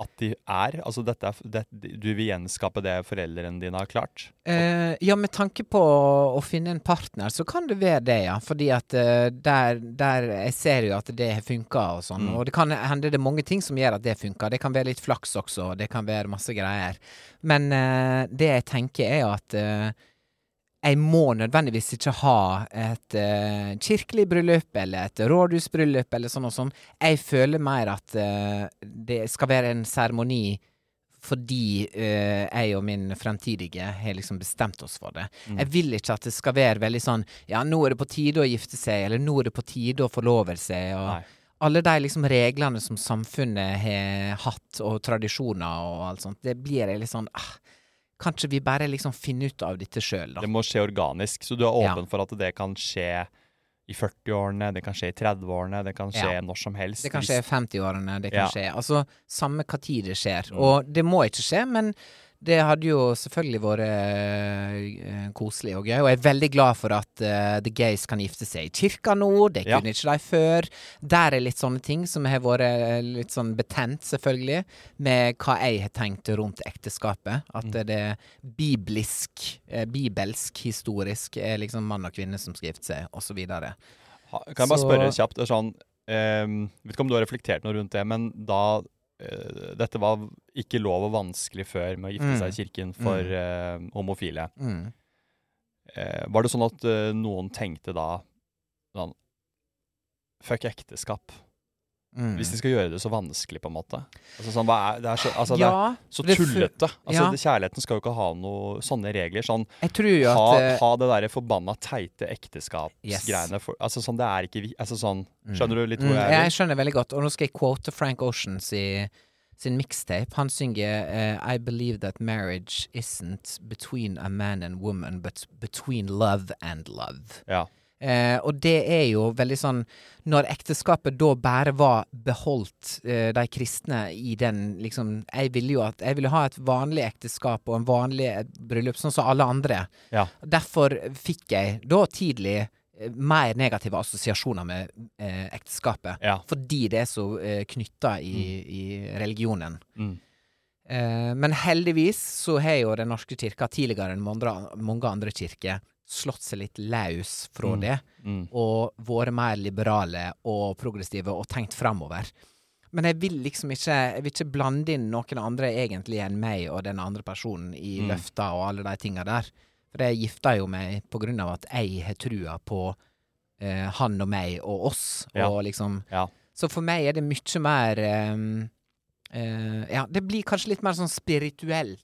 A: at de er? Altså dette det, Du vil gjenskape det foreldrene dine har klart?
C: Eh, ja, med tanke på å finne en partner, så kan det være det, ja. Fordi at eh, der, der Jeg ser jo at det har funka og sånn.
A: Mm.
C: Og det kan hende det er mange ting som gjør at det funker. Det kan være litt flaks også, det kan være masse greier. Men eh, det jeg tenker, er at eh, jeg må nødvendigvis ikke ha et uh, kirkelig bryllup eller et rådhusbryllup eller sånn og sånn. Jeg føler mer at uh, det skal være en seremoni fordi uh, jeg og min fremtidige har liksom bestemt oss for det.
A: Mm.
C: Jeg vil ikke at det skal være veldig sånn Ja, nå er det på tide å gifte seg, eller nå er det på tide å forlove seg. og
A: Nei.
C: alle de liksom reglene som samfunnet har hatt, og tradisjoner og alt sånt, det blir jeg litt sånn ah, Kan ikke vi bare liksom finner ut av dette sjøl, da?
A: Det må skje organisk. Så du er
C: Ja.
A: åpen for at det kan skje i 40-årene, det kan skje i 30-årene, det kan skje
C: Ja.
A: når som helst.
C: Det kan skje i 50-årene, det kan
A: Ja.
C: skje Altså, samme hva tid det skjer.
A: Mm.
C: Og det må ikke skje, men det hadde jo selvfølgelig vært eh, koselig og gøy. Og jeg er veldig glad for at uh, the gays kan gifte seg i kirka nå. Det
A: Ja.
C: kunne ikke de før. Der er litt sånne ting som har vært eh, litt sånn betent, selvfølgelig, med hva jeg har tenkt rundt ekteskapet. At
A: Mm.
C: det er biblisk, eh, bibelsk, historisk, er liksom mann og kvinne som skal gifte seg, osv.
A: Kan jeg bare
C: Så-
A: spørre kjapt? Sånn, um, vet ikke om du har reflektert noe rundt det, men da Dette var ikke lov og vanskelig før med å gifte
C: Mm.
A: seg i kirken for uh, homofile.
C: Mm.
A: Uh, var det sånn at uh, noen tenkte da sånn Fuck ekteskap.
C: Mm.
A: Hvis de skal gjøre det så vanskelig, på en måte. Altså sånn, er, det er så, altså, det
C: ja,
A: er så tullete. Altså,
C: ja.
A: kjærligheten skal jo ikke ha noe sånne regler. Sånn
C: Jeg tror jo
A: ha,
C: at eh,
A: ha det derre forbanna teite ekteskapsgreiene.
C: Yes.
A: for- Altså sånn, det er ikke vi altså, sånn,
C: Mm.
A: Skjønner du litt hvor
C: Mm,
A: jeg er?
C: Jeg skjønner veldig godt, og nå skal jeg quote Frank Ocean i sin mixtape. Han synger uh, I believe that marriage isn't between a man and woman, but between love and love.
A: Ja.
C: Eh, og det er jo veldig sånn Når ekteskapet da bare var beholdt eh, de kristne i den liksom Jeg ville jo at Jeg ville ha et vanlig ekteskap og en vanlig bryllup, sånn som alle andre.
A: Ja.
C: Derfor fikk jeg da tidlig eh, mer negative assosiasjoner med eh, ekteskapet.
A: Ja.
C: Fordi det er så eh, knytta i, i religionen.
A: Mm.
C: Eh, men heldigvis så har jo Den norske kirka tidligere enn mange andre kirker slått seg litt løs fra
A: Mm.
C: det,
A: Mm.
C: og vært mer liberale og progressive og tenkt framover. Men jeg vil liksom ikke Jeg vil ikke blande inn noen andre egentlig enn meg og den andre personen i
A: Mm.
C: løfta og alle de tinga der. For jeg gifta jo meg på grunn av at jeg har trua på eh, han og meg og oss,
A: Ja.
C: og liksom
A: Ja.
C: Så for meg er det mye mer eh, eh, Ja, det blir kanskje litt mer sånn spirituelt.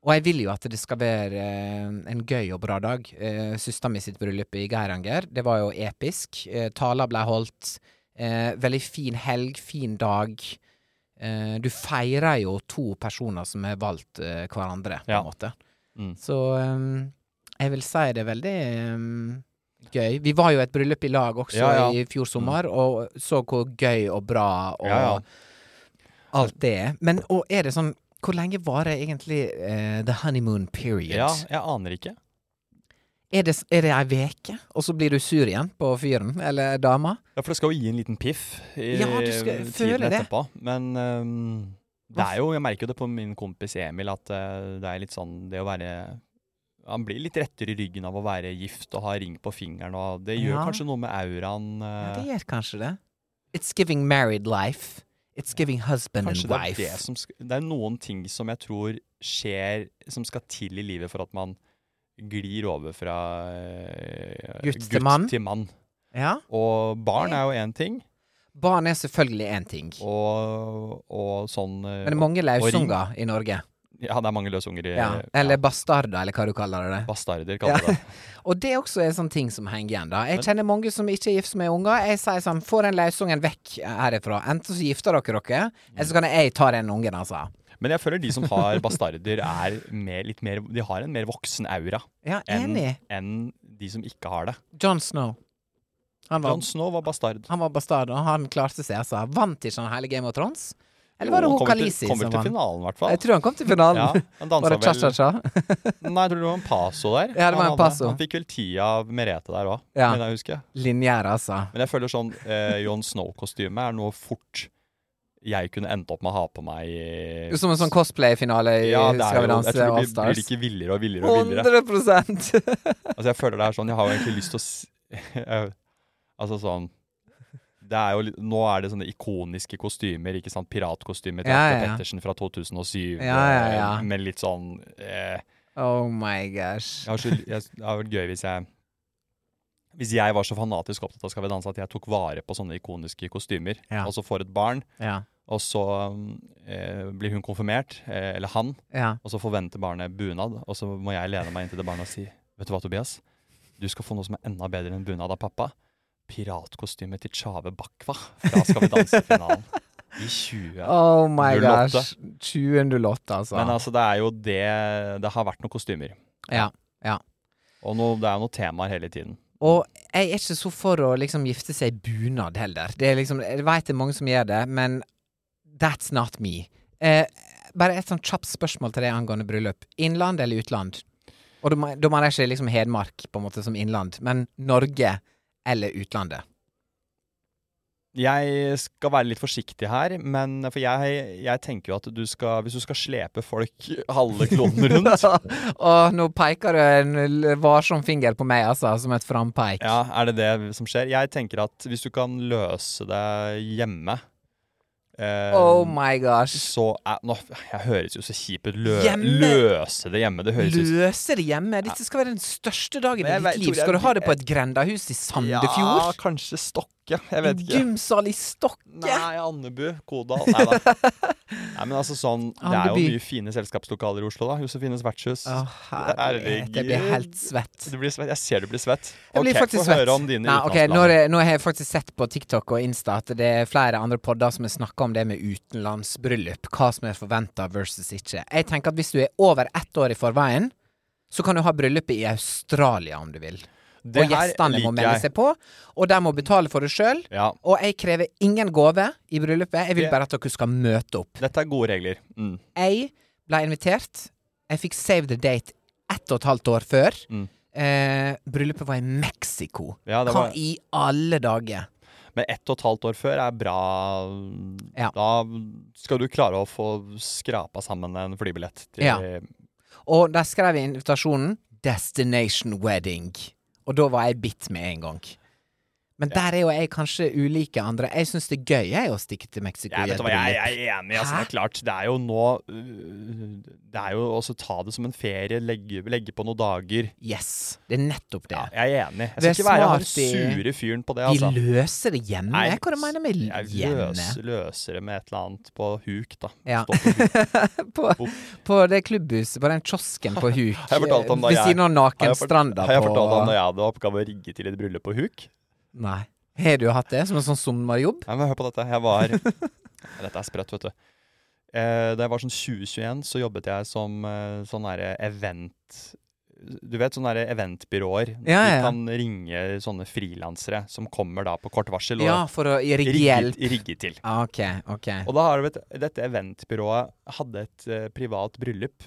C: Og jeg vil jo at det skal være eh, en gøy og bra dag. Eh, Søstera mi sitt bryllup i Geiranger, det var jo episk. Eh, taler ble holdt. Eh, veldig fin helg, fin dag. Eh, du feirer jo to personer som har valgt hverandre, på
A: Ja.
C: en måte.
A: Mm.
C: Så jeg vil si det er veldig gøy. Vi var jo et bryllup i lag også
A: Ja, ja.
C: i fjor sommer, og så hvor gøy og bra og alt det er. Men og er det sånn Hvor lenge varer egentlig uh, the honeymoon period?
A: ja, jeg aner ikke.
C: Er det, er det ei veke, og så blir du sur igjen på fyren eller dama?
A: Ja, for det skal jo gi en liten piff i
C: Ja, du skal føle det.
A: etterpå. Men um, det er jo Jeg merker jo det på min kompis Emil at uh, det er litt sånn det å være Han blir litt rettere i ryggen av å være gift og ha ring på fingeren, og det gjør
C: Ja.
A: kanskje noe med auraen.
C: Ja,
A: eh,
C: det gjør kanskje det. It's giving married life. It's giving husband
A: Kanskje
C: and
A: det er det som Det er noen ting som jeg tror skjer, som skal til i livet for at man glir over fra uh,
C: Gutt til mann.
A: mann.
C: Ja.
A: Og barn er jo én ting,
C: Barn er selvfølgelig én ting.
A: og, og sånn uh,
C: Men det er mange lausunger i Norge.
A: Ja, det er mange løsunger i
C: Ja. Eller bastarder, eller hva du kaller det.
A: Bastarder,
C: Ja.
A: kaller det.
C: Og det også er sånn ting som henger igjen, da. Jeg kjenner mange som ikke er gift med unger. Jeg sier sånn, få den løsungen vekk herifra. Enten så gifter dere dere, eller så kan jeg ta den ungen, altså.
A: Men jeg føler de som har bastarder, er mer, litt mer De har en mer voksen aura
C: Ja,
A: enn enn de som ikke har det.
C: John Snow. Han var,
A: Jon Snow var bastard.
C: han var bastard, og han klarte seg, altså. Vant ikke han hele Game of Thrones? Eller var det hun
A: kommer han?
C: Khaleesi
A: Kommer til finalen, i hvert fall.
C: Jeg tror han kom til finalen.
A: Ja, han
C: Var det cha-cha-cha?
A: Nei, jeg tror det var en paso der.
C: Ja, det var
A: Han
C: en
A: hadde-
C: paso.
A: Han fikk vel ti av Merete der òg,
C: Ja.
A: mener jeg husker.
C: Linjære, altså.
A: Men jeg føler sånn eh, Jon Snow-kostyme er noe fort jeg kunne endt opp med å ha på meg i
C: Som en sånn cosplay-finale i
A: ja,
C: Skal vi danse All
A: blir, blir ikke villere og villere og villere.
C: 100
A: Altså jeg føler det er sånn Jeg har jo egentlig lyst til å Altså sånn er jo, nå er det sånne ikoniske kostymer. ikke sant? Piratkostymer til
C: Ja, ja, ja.
A: Pettersen fra 2007.
C: Ja, ja, ja.
A: eh, Med litt sånn eh,
C: Oh my gosh.
A: Det hadde vært gøy hvis jeg Hvis jeg var så fanatisk opptatt av Skal vi danse at jeg tok vare på sånne ikoniske kostymer, og så får et barn,
C: Ja.
A: og så eh, blir hun konfirmert, eh, eller han, og så forventer barnet bunad, og så må jeg lene meg inn til det barnet og si Vet du hva, Tobias? Du skal få noe som er enda bedre enn bunad av pappa. Piratkostyme til Tjave Bakwa fra Skal vi danse-finalen. I 20.
C: Oh my
A: 08.
C: gosh. 2008, altså.
A: Men altså, det er jo det Det har vært noen kostymer.
C: Ja. Ja.
A: Og no, det er jo noen temaer hele tiden.
C: Og jeg er ikke så for å liksom gifte seg i bunad heller. Det er liksom, jeg veit det er mange som gjør det, men that's not me. Eh, bare et sånn kjapt spørsmål til deg angående bryllup. Innland eller utland? Og da mener jeg ikke liksom Hedmark på en måte som innland, men Norge eller utlandet.
A: Jeg skal være litt forsiktig her, men for jeg, jeg tenker jo at du skal Hvis du skal slepe folk halve kloden rundt
C: Og nå peker du en varsom finger på meg, altså, som et frampeik.
A: Ja, er det det som skjer? Jeg tenker at hvis du kan løse det hjemme eh,
C: Oh my gosh.
A: Så jeg, nå, Jeg høres jo så kjip ut. Lø, løse det hjemme. Det høres
C: Løse det hjemme. Dette skal være den største dagen i ditt liv. Skal du ha det på et grendahus i Sandefjord?
A: Ja, kanskje Stokke. Jeg vet ikke.
C: gymsal i Stokke?
A: Nei, Andebu. Kodal. Nei da. Nei, men altså sånn Det er jo mye fine selskapslokaler i Oslo, da. Josefines vertshus.
C: Å, herregud. Jeg blir helt svett.
A: Du blir svett. Jeg ser du blir svett.
C: Jeg blir
A: okay,
C: faktisk svett.
A: høre om dine
C: Nei, okay, nå, er, nå har jeg faktisk sett på TikTok og Insta at det er flere andre podder som har snakka om det med utenlandsbryllup. Hva som er forventa versus ikke. Jeg tenker at hvis du er over ett år i forveien, så kan du ha bryllupet i Australia om du vil.
A: Det
C: og gjestene må melde seg på, og de må betale for det sjøl.
A: Ja,
C: Og jeg krever ingen gave i bryllupet. Jeg vil bare at dere skal møte opp.
A: dette er gode regler. Mm.
C: Jeg ble invitert. Jeg fikk save the date ett og et halvt år før.
A: Mm.
C: Eh, bryllupet var i Mexico.
A: Ja, det
C: Hva i alle dager?
A: men ett og et halvt år før er bra.
C: Ja.
A: Da skal du klare å få skrapa sammen en flybillett til
C: Ja. Og der skrev jeg i invitasjonen 'Destination Wedding'. Og da var jeg bitt med en gang. Men der er jo jeg kanskje ulike andre. Jeg syns det er gøy jeg, å stikke til Mexico
A: Ja, vet du hva, jeg, jeg er enig. Altså, det er klart, det er jo nå øh, Det er jo også ta det som en ferie, legge, legge på noen dager.
C: Yes. Det er nettopp det.
A: Ja, jeg er enig. Jeg skal ikke være han sure fyren på det,
C: Vi
A: De
C: løser det hjemme.
A: Nei,
C: Hva du mener med
A: Jeg
C: hjemme?
A: løser, løser det med et eller annet på huk, da.
C: Ja.
A: På huk.
C: på, på det klubbhuset, på den kiosken på Huk,
A: jeg
C: ved siden av
A: Har jeg
C: Nakenstranda
A: Har jeg fortalt om da jeg hadde oppgave å rigge til et bryllup på huk?
C: Nei. Har du hatt det som en sånn sommerjobb?
A: Nei, men hør på dette. Jeg var Dette er sprøtt, vet du. Eh, da jeg var sånn 2021, så jobbet jeg som eh, sånn derre event... Du vet sånne der eventbyråer.
C: Ja,
A: De
C: ja.
A: kan ringe sånne frilansere som kommer da på kort varsel og
C: Ja, for å
A: rigge,
C: hjelp.
A: rigge til.
C: Ah, Ok, ok.
A: Og da har du vet, dette eventbyrået hadde et eh, privat bryllup.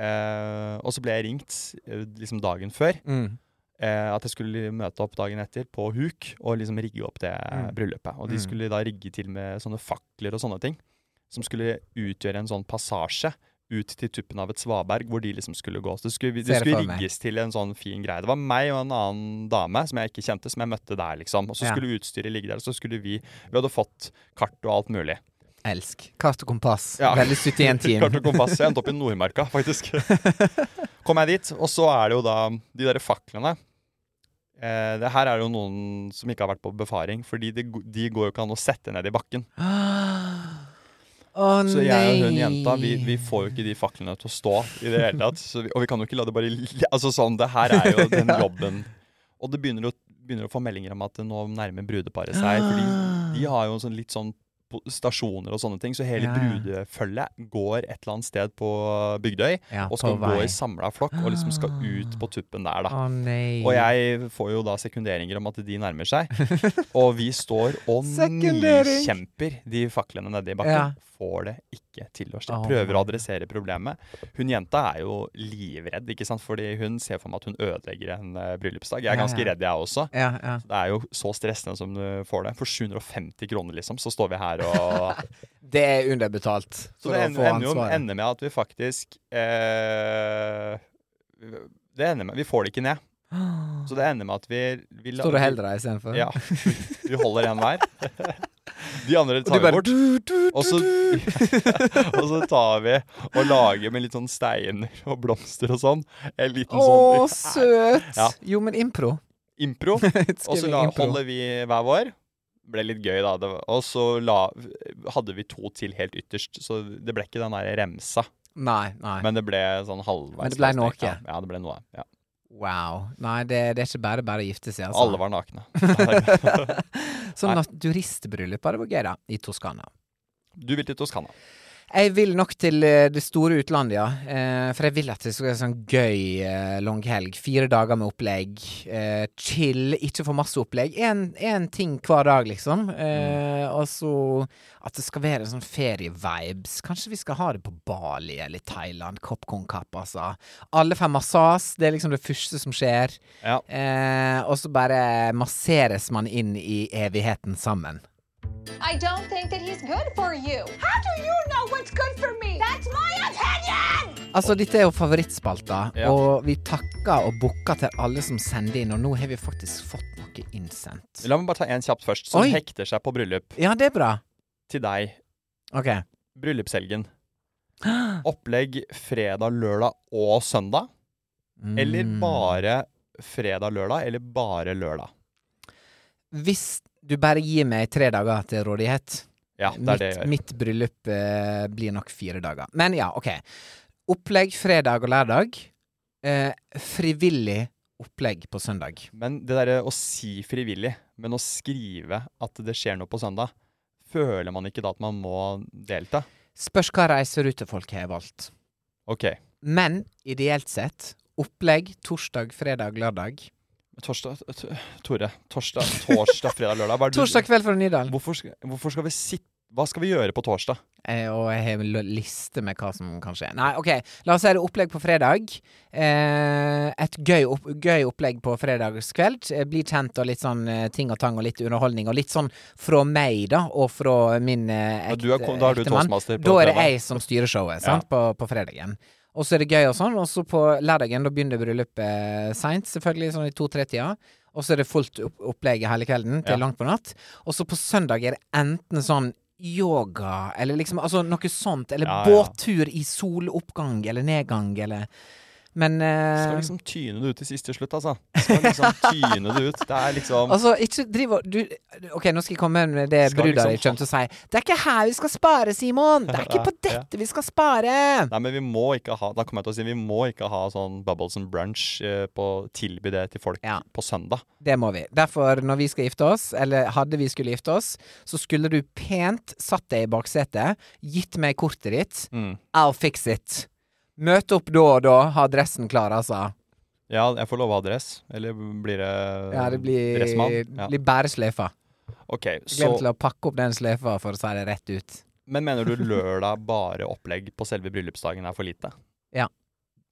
A: Eh, og så ble jeg ringt eh, liksom dagen før.
C: Mm.
A: Eh, at jeg skulle møte opp dagen etter på huk og liksom rigge opp det
C: Mm.
A: bryllupet. Og de
C: Mm.
A: skulle da rigge til med sånne fakler og sånne ting. Som skulle utgjøre en sånn passasje ut til tuppen av et svaberg hvor de liksom skulle gå. Så det skulle, det skulle
C: meg.
A: rigges til en sånn fin greie. Det var meg og en annen dame som jeg ikke kjente, som jeg møtte der, liksom. Og så
C: Ja.
A: skulle utstyret ligge der, og så skulle vi Vi hadde fått kart og alt mulig.
C: Elsk. Kart og kompass.
A: Ja.
C: Veldig 71 team.
A: Kart og kompass. Jeg endte opp i Nordmarka, faktisk. Kom jeg dit, og så er det jo da de derre faklene. Eh, det her er jo noen som ikke har vært på befaring, fordi de, de går jo ikke an å sette ned i bakken.
C: Å
A: Så jeg og hun jenta, vi, vi får jo ikke de faklene til å stå i det hele tatt. Så vi, og vi kan jo ikke la det bare Altså sånn, det her er jo den jobben Og det begynner å, begynner å få meldinger om at nå nærmer brudeparet seg. Fordi de har jo sånn litt sånn stasjoner og sånne ting, så hele
C: Ja,
A: brudefølget går et eller annet sted på Bygdøy
C: Ja,
A: og skal gå i samla flokk og liksom skal ut på tuppen der, da.
C: Å.
A: Og jeg får jo da sekunderinger om at de nærmer seg. Og vi står og nykjemper de faklene nede i bakken.
C: Ja.
A: Får det ikke til å skje. Prøver å adressere problemet. Hun jenta er jo livredd, ikke sant? fordi hun ser for meg at hun ødelegger en eh, bryllupsdag. Jeg er ganske redd, jeg også.
C: Ja, ja.
A: Det er jo så stressende som du får det. For 750 kroner, liksom, så står vi her og
C: Det er underbetalt
A: Så det
C: å
A: ender, jo ender med at vi faktisk eh, Det ender med Vi får det ikke ned. Så det ender med at vi, vi
C: Står og holder deg istedenfor?
A: Ja. Vi holder en hver. De andre tar vi bort.
C: du, du, du,
A: Og så, og så tar vi og lager med litt sånn steiner og blomster og sånn. En liten
C: Å,
A: sånn
C: søt!
A: Ja.
C: Jo, men impro.
A: impro. Og så holder vi hver vår. Ble litt gøy, da. Var, og så la, hadde vi to til helt ytterst, så det ble ikke den der remsa.
C: Nei, nei.
A: Men det ble sånn halvveis.
C: Men det ble noe.
A: Ja, ja, det ble noe. Ja.
C: Wow. Nei, det, det er ikke bare bare å gifte seg, altså.
A: Alle var nakne.
C: Så
A: turistbryllupet
C: var hadde vært gøy, da. I Toskana.
A: Du vil til Toskana.
C: Jeg vil nok til eh, det store utlandet, ja. Eh, for jeg vil at det skal være sånn gøy eh, langhelg. Fire dager med opplegg. Eh, chill, ikke for masse opplegg. Én ting hver dag, liksom. Eh, og så at det skal være sånn ferie-vibes. Kanskje vi skal ha det på Bali eller Thailand. Kopkong Cup, altså. Alle får massasje. Det er liksom det første som skjer.
A: Ja.
C: Og så bare masseres man inn i evigheten sammen.
E: I don't think that he's good for you. How do you know what's good for me? That's my opinion!
C: Altså, dette er jo favorittspalta,
A: Ja.
C: og vi takker og bukker til alle som sender inn, og nå har vi faktisk fått noe innsendt.
A: La meg bare ta en kjapt først, som
C: Oi.
A: hekter seg på bryllup.
C: Ja, det er bra.
A: Til deg.
C: OK.
A: Bryllupshelgen. Opplegg fredag, lørdag og søndag? Eller
C: Mm.
A: bare fredag, lørdag, eller bare lørdag?
C: Hvis du bare gir meg tre dager til rådighet
A: Ja, det er det jeg
C: mitt,
A: gjør.
C: mitt bryllup eh, blir nok fire dager. Men ja, OK. Opplegg fredag og lørdag. Eh, frivillig opplegg på søndag.
A: Men det derre å si frivillig, men å skrive at det skjer noe på søndag, føler man ikke da at man må delta?
C: Spørs hva reiserutefolk har valgt.
A: OK.
C: Men ideelt sett opplegg torsdag, fredag, lørdag.
A: Torsdag Tore. Torsdag, torsdag fredag, lørdag.
C: Torsdag kveld fra Nydalen.
A: Hvorfor hvorfor skal vi sitte Hva skal vi gjøre på torsdag?
C: Eh, og jeg har en liste med hva som kan skje. Nei, OK. La oss si det opplegg på fredag. Eh, et gøy, opp, gøy opplegg på fredagskveld. Eh, bli kjent og litt sånn eh, ting og tang og litt underholdning. Og litt sånn fra meg, da, og fra min eh,
A: Ja, ko- da er du
C: ektemann.
A: toastmaster
C: Da er det jeg som styrer showet, sant, på, på fredagen. Og så er det gøy og sånn. Og så på lørdagen, da begynner bryllupet seint, selvfølgelig, sånn i to-tre-tida. Og så er det fullt opp opplegg hele kvelden til
A: Ja.
C: langt på natt. Og så på søndag er det enten sånn yoga, eller liksom altså noe sånt. Eller
A: Ja,
C: båttur i soloppgang eller nedgang, eller Men uh,
A: Skal liksom tyne det ut til siste slutt, altså. Skal liksom tyne det ut. Det er liksom
C: Altså, ikke driv og du OK, nå skal jeg komme med det
A: bruda
C: bruddet
A: liksom
C: kommer til å si. Det er ikke her vi skal spare, Simon! Det er ikke på
A: Ja.
C: dette vi skal spare!
A: Nei, men vi må ikke ha Da kommer jeg til å si vi må ikke ha sånn Bubbles and Brunch eh, på Tilby det til folk
C: Ja.
A: på søndag.
C: Det må vi. Derfor, når vi skal gifte oss, eller hadde vi skulle gifte oss, så skulle du pent satt deg i baksetet, gitt meg kortet ditt.
A: Mm.
C: I'll fix it. Møte opp da og da, ha dressen klar, altså.
A: Ja, jeg får lov å ha dress. Eller blir det
C: Ja, det blir,
A: dressmann? Ja.
C: blir bare sløyfa.
A: OK,
C: Glem til å pakke opp den sløyfa, for å si det rett ut.
A: Men mener du lørdag bare opplegg på selve bryllupsdagen er for lite?
C: Ja.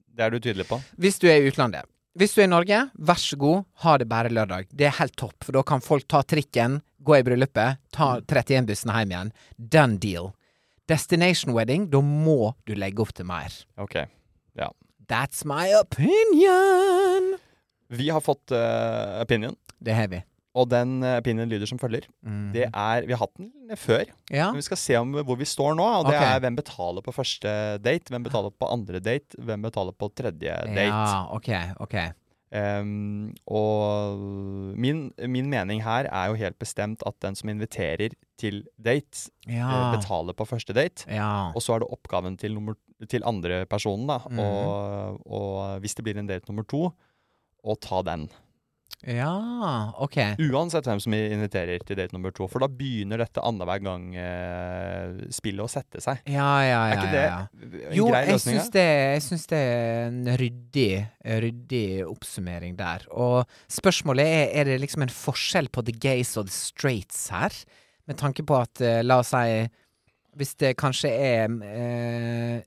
A: Det er du tydelig på?
C: Hvis du er i utlandet. Hvis du er i Norge, vær så god, ha det bare lørdag. Det er helt topp, for da kan folk ta trikken, gå i bryllupet, ta 31-bussen hjem igjen. Done deal. Destination wedding, da må du legge opp til mer.
A: OK. Ja.
C: That's my opinion!
A: Vi har fått uh, opinion,
C: Det har vi.
A: og den opinionen opinion lyder som følger.
C: Mm.
A: Det er Vi har hatt den før,
C: Ja.
A: men vi skal se om hvor vi står nå. Og det
C: okay.
A: er hvem betaler på første date, hvem betaler på andre date, hvem betaler på tredje date.
C: Ja, OK, OK.
A: Ehm, og min, min mening her er jo helt bestemt at den som inviterer til date, eh,
C: Ja.
A: betaler på første date.
C: Ja.
A: Og så er det oppgaven til, nummer, til andre personen, da.
C: Mm.
A: Og, og hvis det blir en date nummer to, å ta den.
C: Ja, OK.
A: Uansett hvem som inviterer til date nummer to. For da begynner dette annenhver gang eh, spillet å sette seg.
C: Ja, ja, ja.
A: Er ikke det
C: ja, ja.
A: en
C: Jo,
A: grei løsning?
C: Jo, jeg syns det er en ryddig, ryddig oppsummering der. Og spørsmålet er er det liksom en forskjell på the gays og the straights her? Med tanke på at, eh, la oss si Hvis det kanskje er eh,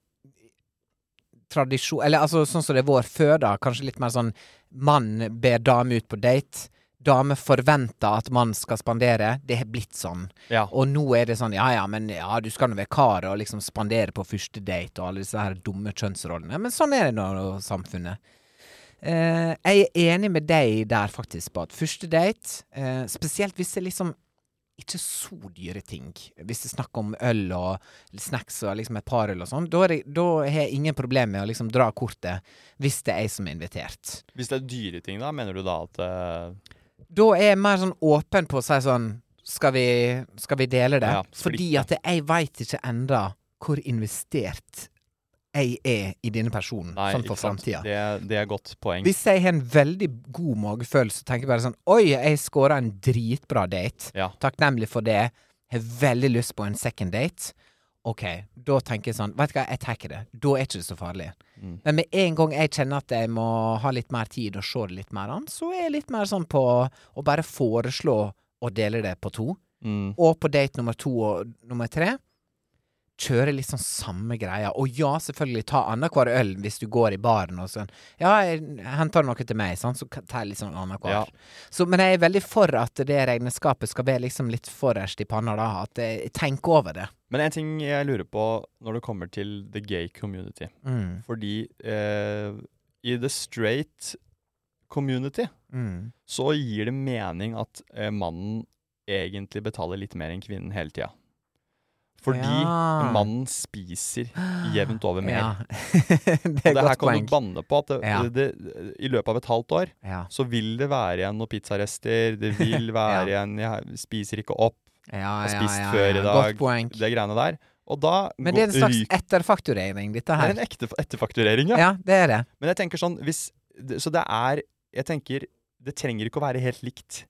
C: tradisjon Eller altså sånn som det vår før, da. Kanskje litt mer sånn mann ber dame ut på date. Dame forventer at mann skal spandere. Det har blitt sånn.
A: Ja.
C: Og nå er det sånn ja ja, men ja, du skal nå være kar og liksom spandere på første date og alle disse her dumme kjønnsrollene. Men sånn er det nå i samfunnet. Eh, jeg er enig med deg der faktisk på at første date, eh, spesielt hvis det liksom ikke så dyre ting. Hvis det er snakk om øl og snacks og liksom et par øl og sånn, da har jeg ingen problem med å liksom dra kortet hvis det er jeg som er invitert.
A: Hvis det er dyre ting, da, mener du da at uh...
C: Da er jeg mer sånn åpen på å si sånn Skal vi, skal vi dele det?
A: Ja,
C: Fordi at jeg veit ikke enda hvor investert jeg er i denne personen,
A: Nei,
C: sånn for framtida.
A: Det, det er godt poeng.
C: Hvis jeg har en veldig god magefølelse, tenker jeg bare sånn Oi, jeg scora en dritbra date.
A: Ja.
C: Takknemlig for det. Har veldig lyst på en second date. OK, da tenker jeg sånn Vet du hva, jeg tar det. Da er det ikke så farlig.
A: Mm.
C: Men med en gang jeg kjenner at jeg må ha litt mer tid og se det litt mer an, så er jeg litt mer sånn på å bare foreslå å dele det på to.
A: Mm.
C: Og på date nummer to og nummer tre kjøre litt sånn samme greia. Og ja, selvfølgelig, ta annenhver øl hvis du går i baren og sånn. Ja, henter noe til meg, sånn, så tar jeg litt sånn annenhver.
A: Ja.
C: Så, men jeg er veldig for at det regnskapet skal være liksom litt forrest i panna, da. At jeg tenker over det.
A: Men en ting jeg lurer på når det kommer til the gay community.
C: Mm.
A: Fordi eh, i the straight community
C: Mm.
A: så gir det mening at eh, mannen egentlig betaler litt mer enn kvinnen hele tida. Fordi
C: Ja.
A: mannen spiser jevnt over mer.
C: Ja. det
A: Og det her kan
C: poeng.
A: du banne på at det,
C: Ja.
A: det, i løpet av et halvt år så vil det være igjen noen pizzarester. Det vil være igjen Jeg spiser ikke opp.
C: Ja,
A: Jeg har spist før i dag.
C: Godt poeng.
A: Det greiene der. Og da
C: Men det er en slags etterfakturering, dette
A: Det
C: her.
A: er en ekte etterfakturering, ja.
C: Ja, det er det.
A: Men jeg tenker sånn hvis, Så det er Jeg tenker Det trenger ikke å være helt likt.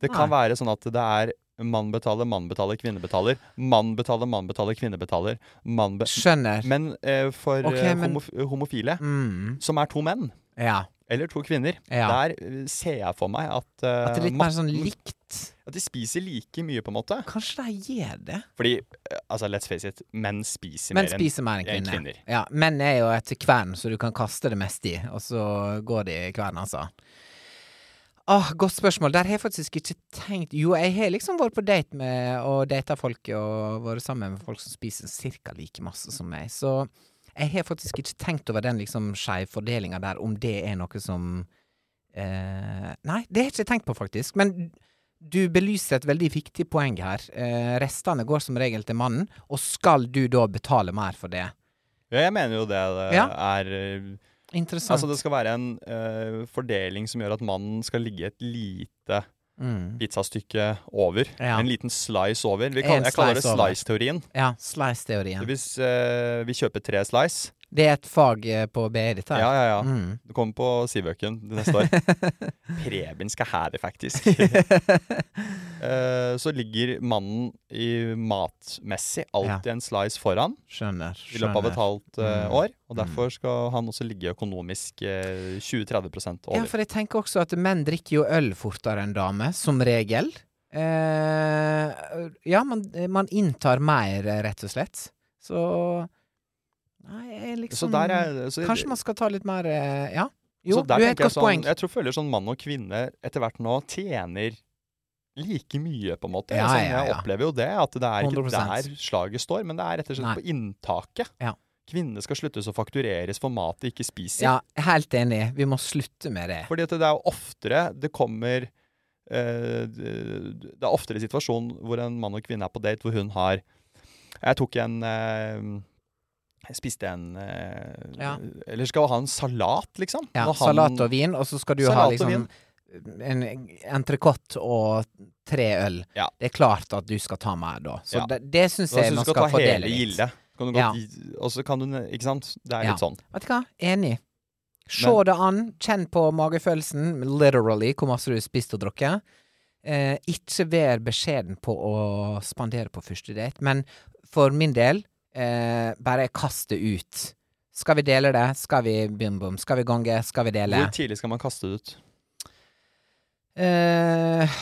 A: Det kan være sånn at det er mann betaler, mann betaler, kvinne betaler. Mann betaler, mann betaler, kvinne betaler. Be
C: Skjønner.
A: men eh, for
C: Ok,
A: eh,
C: men-
A: homof homofile,
C: Mm.
A: som er to menn,
C: Ja.
A: eller to kvinner,
C: Ja.
A: der eh, ser jeg for meg at uh,
C: At det er litt mer sånn likt.
A: At de spiser like mye, på en måte.
C: Kanskje de gjør det?
A: Fordi, altså, let's face it, menn spiser
C: Menn
A: mer
C: spiser mer enn kvinner.
A: kvinner.
C: Ja, menn er jo et kvern, så du kan kaste det meste i, og så går de i kvern, altså. Åh, Godt spørsmål. Der har jeg faktisk ikke tenkt Jo, jeg har liksom vært på date med og data folk og vært sammen med folk som spiser ca. like masse som meg, så jeg har faktisk ikke tenkt over den liksom skjevfordelinga der, om det er noe som eh, Nei, det har jeg ikke tenkt på, faktisk. Men du belyser et veldig viktig poeng her. Eh, restene går som regel til mannen, og skal du da betale mer for det?
A: Ja, jeg mener jo det, det
C: Ja.
A: er eh,
C: Interessant.
A: Altså det skal være en uh, fordeling som gjør at mannen skal ligge et lite
C: Mm.
A: pizzastykke over.
C: Ja.
A: En liten slice over. Kall, jeg kaller det slice-teorien.
C: Ja, slice-teorien.
A: Hvis uh, vi kjøper tre slice
C: Det er et fag eh, på BI, dette.
A: Ja, ja, ja.
C: Mm.
A: Det kommer på Sivøken neste år. Preben skal det, faktisk. uh, så ligger mannen i matmessig alltid en slice foran
C: Skjønner.
A: i løpet av et halvt uh,
C: Mm.
A: år. Og derfor skal han også ligge økonomisk uh, 20-30 over.
C: Ja, for jeg tenker også at menn drikker jo øl fortere enn damer, som regel. Eh, ja, man, man inntar mer, rett og slett. Så Nei, liksom
A: Så der er- så-
C: Kanskje man skal ta litt mer eh, Ja. Jo, du har et godt
A: sånn,
C: poeng.
A: Jeg tror jeg føler sånn mann og kvinne etter hvert nå tjener like mye, på en måte.
C: Ja,
A: sånn, jeg
C: ja.
A: opplever jo det, at det er ikke
C: 100%.
A: der slaget står, men det er rett og slett
C: Nei.
A: på inntaket.
C: Ja.
A: Kvinnene skal sluttes å faktureres for mat de ikke spiser.
C: Ja, helt enig. Vi må slutte med det.
A: Fordi det er jo oftere det kommer eh, Det er oftere situasjon hvor en mann og kvinne er på date, hvor hun har Jeg tok en eh, Jeg spiste en eh,
C: Ja.
A: Eller skal ha en salat, liksom?
C: Ja,
A: han-
C: salat og vin, og så skal du ha liksom en entrecôte og tre øl.
A: Ja.
C: Det er klart at du skal ta mer da. Så
A: Ja.
C: det, det syns jeg man
A: skal
C: skal fordele litt.
A: Kan du
C: Ja.
A: godt Og så kan du Ikke sant? Det er litt sånn.
C: Vet du hva? Enig. Se
A: Men-
C: det an, kjenn på magefølelsen, literally, hvor masse du har spist og drukket. Eh, ikke vær beskjeden på å spandere på første date, men for min del, eh, bare kaste ut. Skal vi dele det? Skal vi bim bom? Skal vi gange? Skal vi dele?
A: Hvor tidlig skal man kaste det ut?
C: Eh,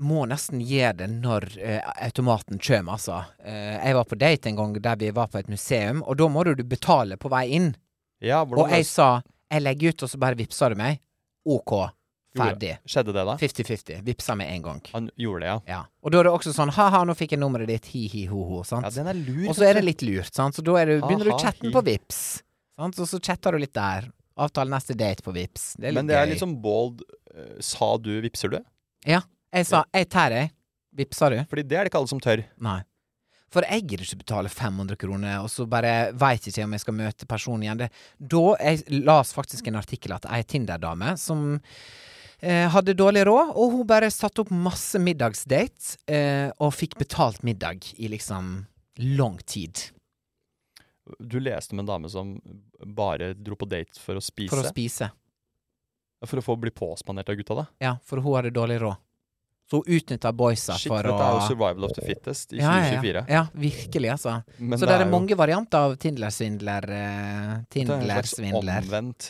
C: må nesten gjøre det når eh, automaten kommer, altså. Eh, jeg var på date en gang der vi var på et museum, og da må du betale på vei inn.
A: Ja,
C: Og jeg sa jeg legger ut, og så bare vippsa du meg. OK. Ferdig.
A: Skjedde det, da?
C: 50-50. Vippsa med en gang.
A: Han gjorde det, ja.
C: Ja. Og da er det også sånn ha-ha, nå fikk jeg nummeret ditt, hi-hi-ho-ho. sant?
A: Ja, den er lur.
C: Og så er det litt lurt, sant. Så da du, begynner du chatten på Vips Sant? Og så chatter du litt der. Avtale neste date på Vips Det
A: Men det er
C: gøy.
A: litt sånn bold eh, Sa du 'vipser du'?
C: Ja. Jeg sa 'jeg tar deg'. Vipser du?
A: Fordi det er det ikke alle som tør.
C: Nei. For jeg gidder ikke betale 500 kroner, og så bare veit ikke om jeg skal møte personen igjen. Det, da Jeg las faktisk en artikkel at ei Tinder-dame som eh, hadde dårlig råd, og hun bare satte opp masse middagsdates, eh, og fikk betalt middag i liksom lang tid.
A: Du leste om en dame som bare dro på date for å spise.
C: For å spise.
A: For å få bli påspandert av gutta, da.
C: Ja, for hun hadde dårlig råd. Så hun utnytta boysa
A: Shit,
C: for
A: dette er jo survival of the fittest i
C: ja, ja,
A: 2024.
C: ja. ja, virkelig, altså.
A: Men
C: så det er,
A: jo-
C: mange varianter av Tindler-svindler. Eh,
A: er
C: Tindler-svindler.
A: omvendt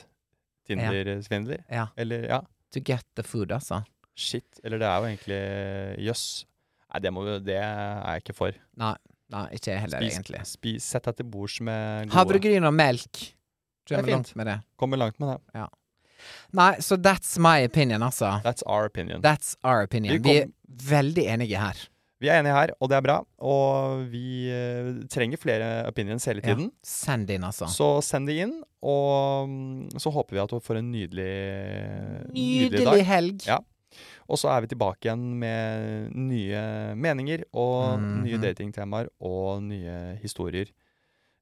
A: Tinder-svindler.
C: Ja.
A: Eller ja,
C: To get the food, altså.
A: shit. Eller det er jo egentlig jøss. Nei, det, vi- det er jeg ikke for.
C: Nei, nei ikke jeg heller,
A: Spis,
C: egentlig.
A: spis, sett deg til bords med gode
C: Havregryn og melk.
A: Er
C: Kommer
A: fint.
C: langt med det.
A: Kommer langt med det.
C: Nei, så that's my opinion, altså.
A: That's our opinion.
C: That's our opinion.
A: Vi
C: Vi er veldig enige her.
A: Vi er enige her, og det er bra. Og vi eh, trenger flere opinions hele
C: Ja.
A: tiden.
C: Send inn, altså.
A: Så send de inn, og mm, så håper vi at du får en nydelig,
C: Nydelig
A: dag.
C: helg.
A: Ja. Og så er vi tilbake igjen med nye meninger og nye
C: Mhm.
A: datingtemaer og nye historier.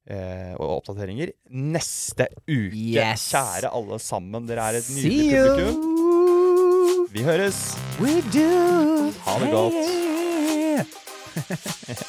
A: Eh, og oppdateringer neste uke.
C: Yes.
A: Kjære alle sammen, dere er et nydelig publikum. Vi høres!
C: We do!
A: Ha det godt.
C: hacer.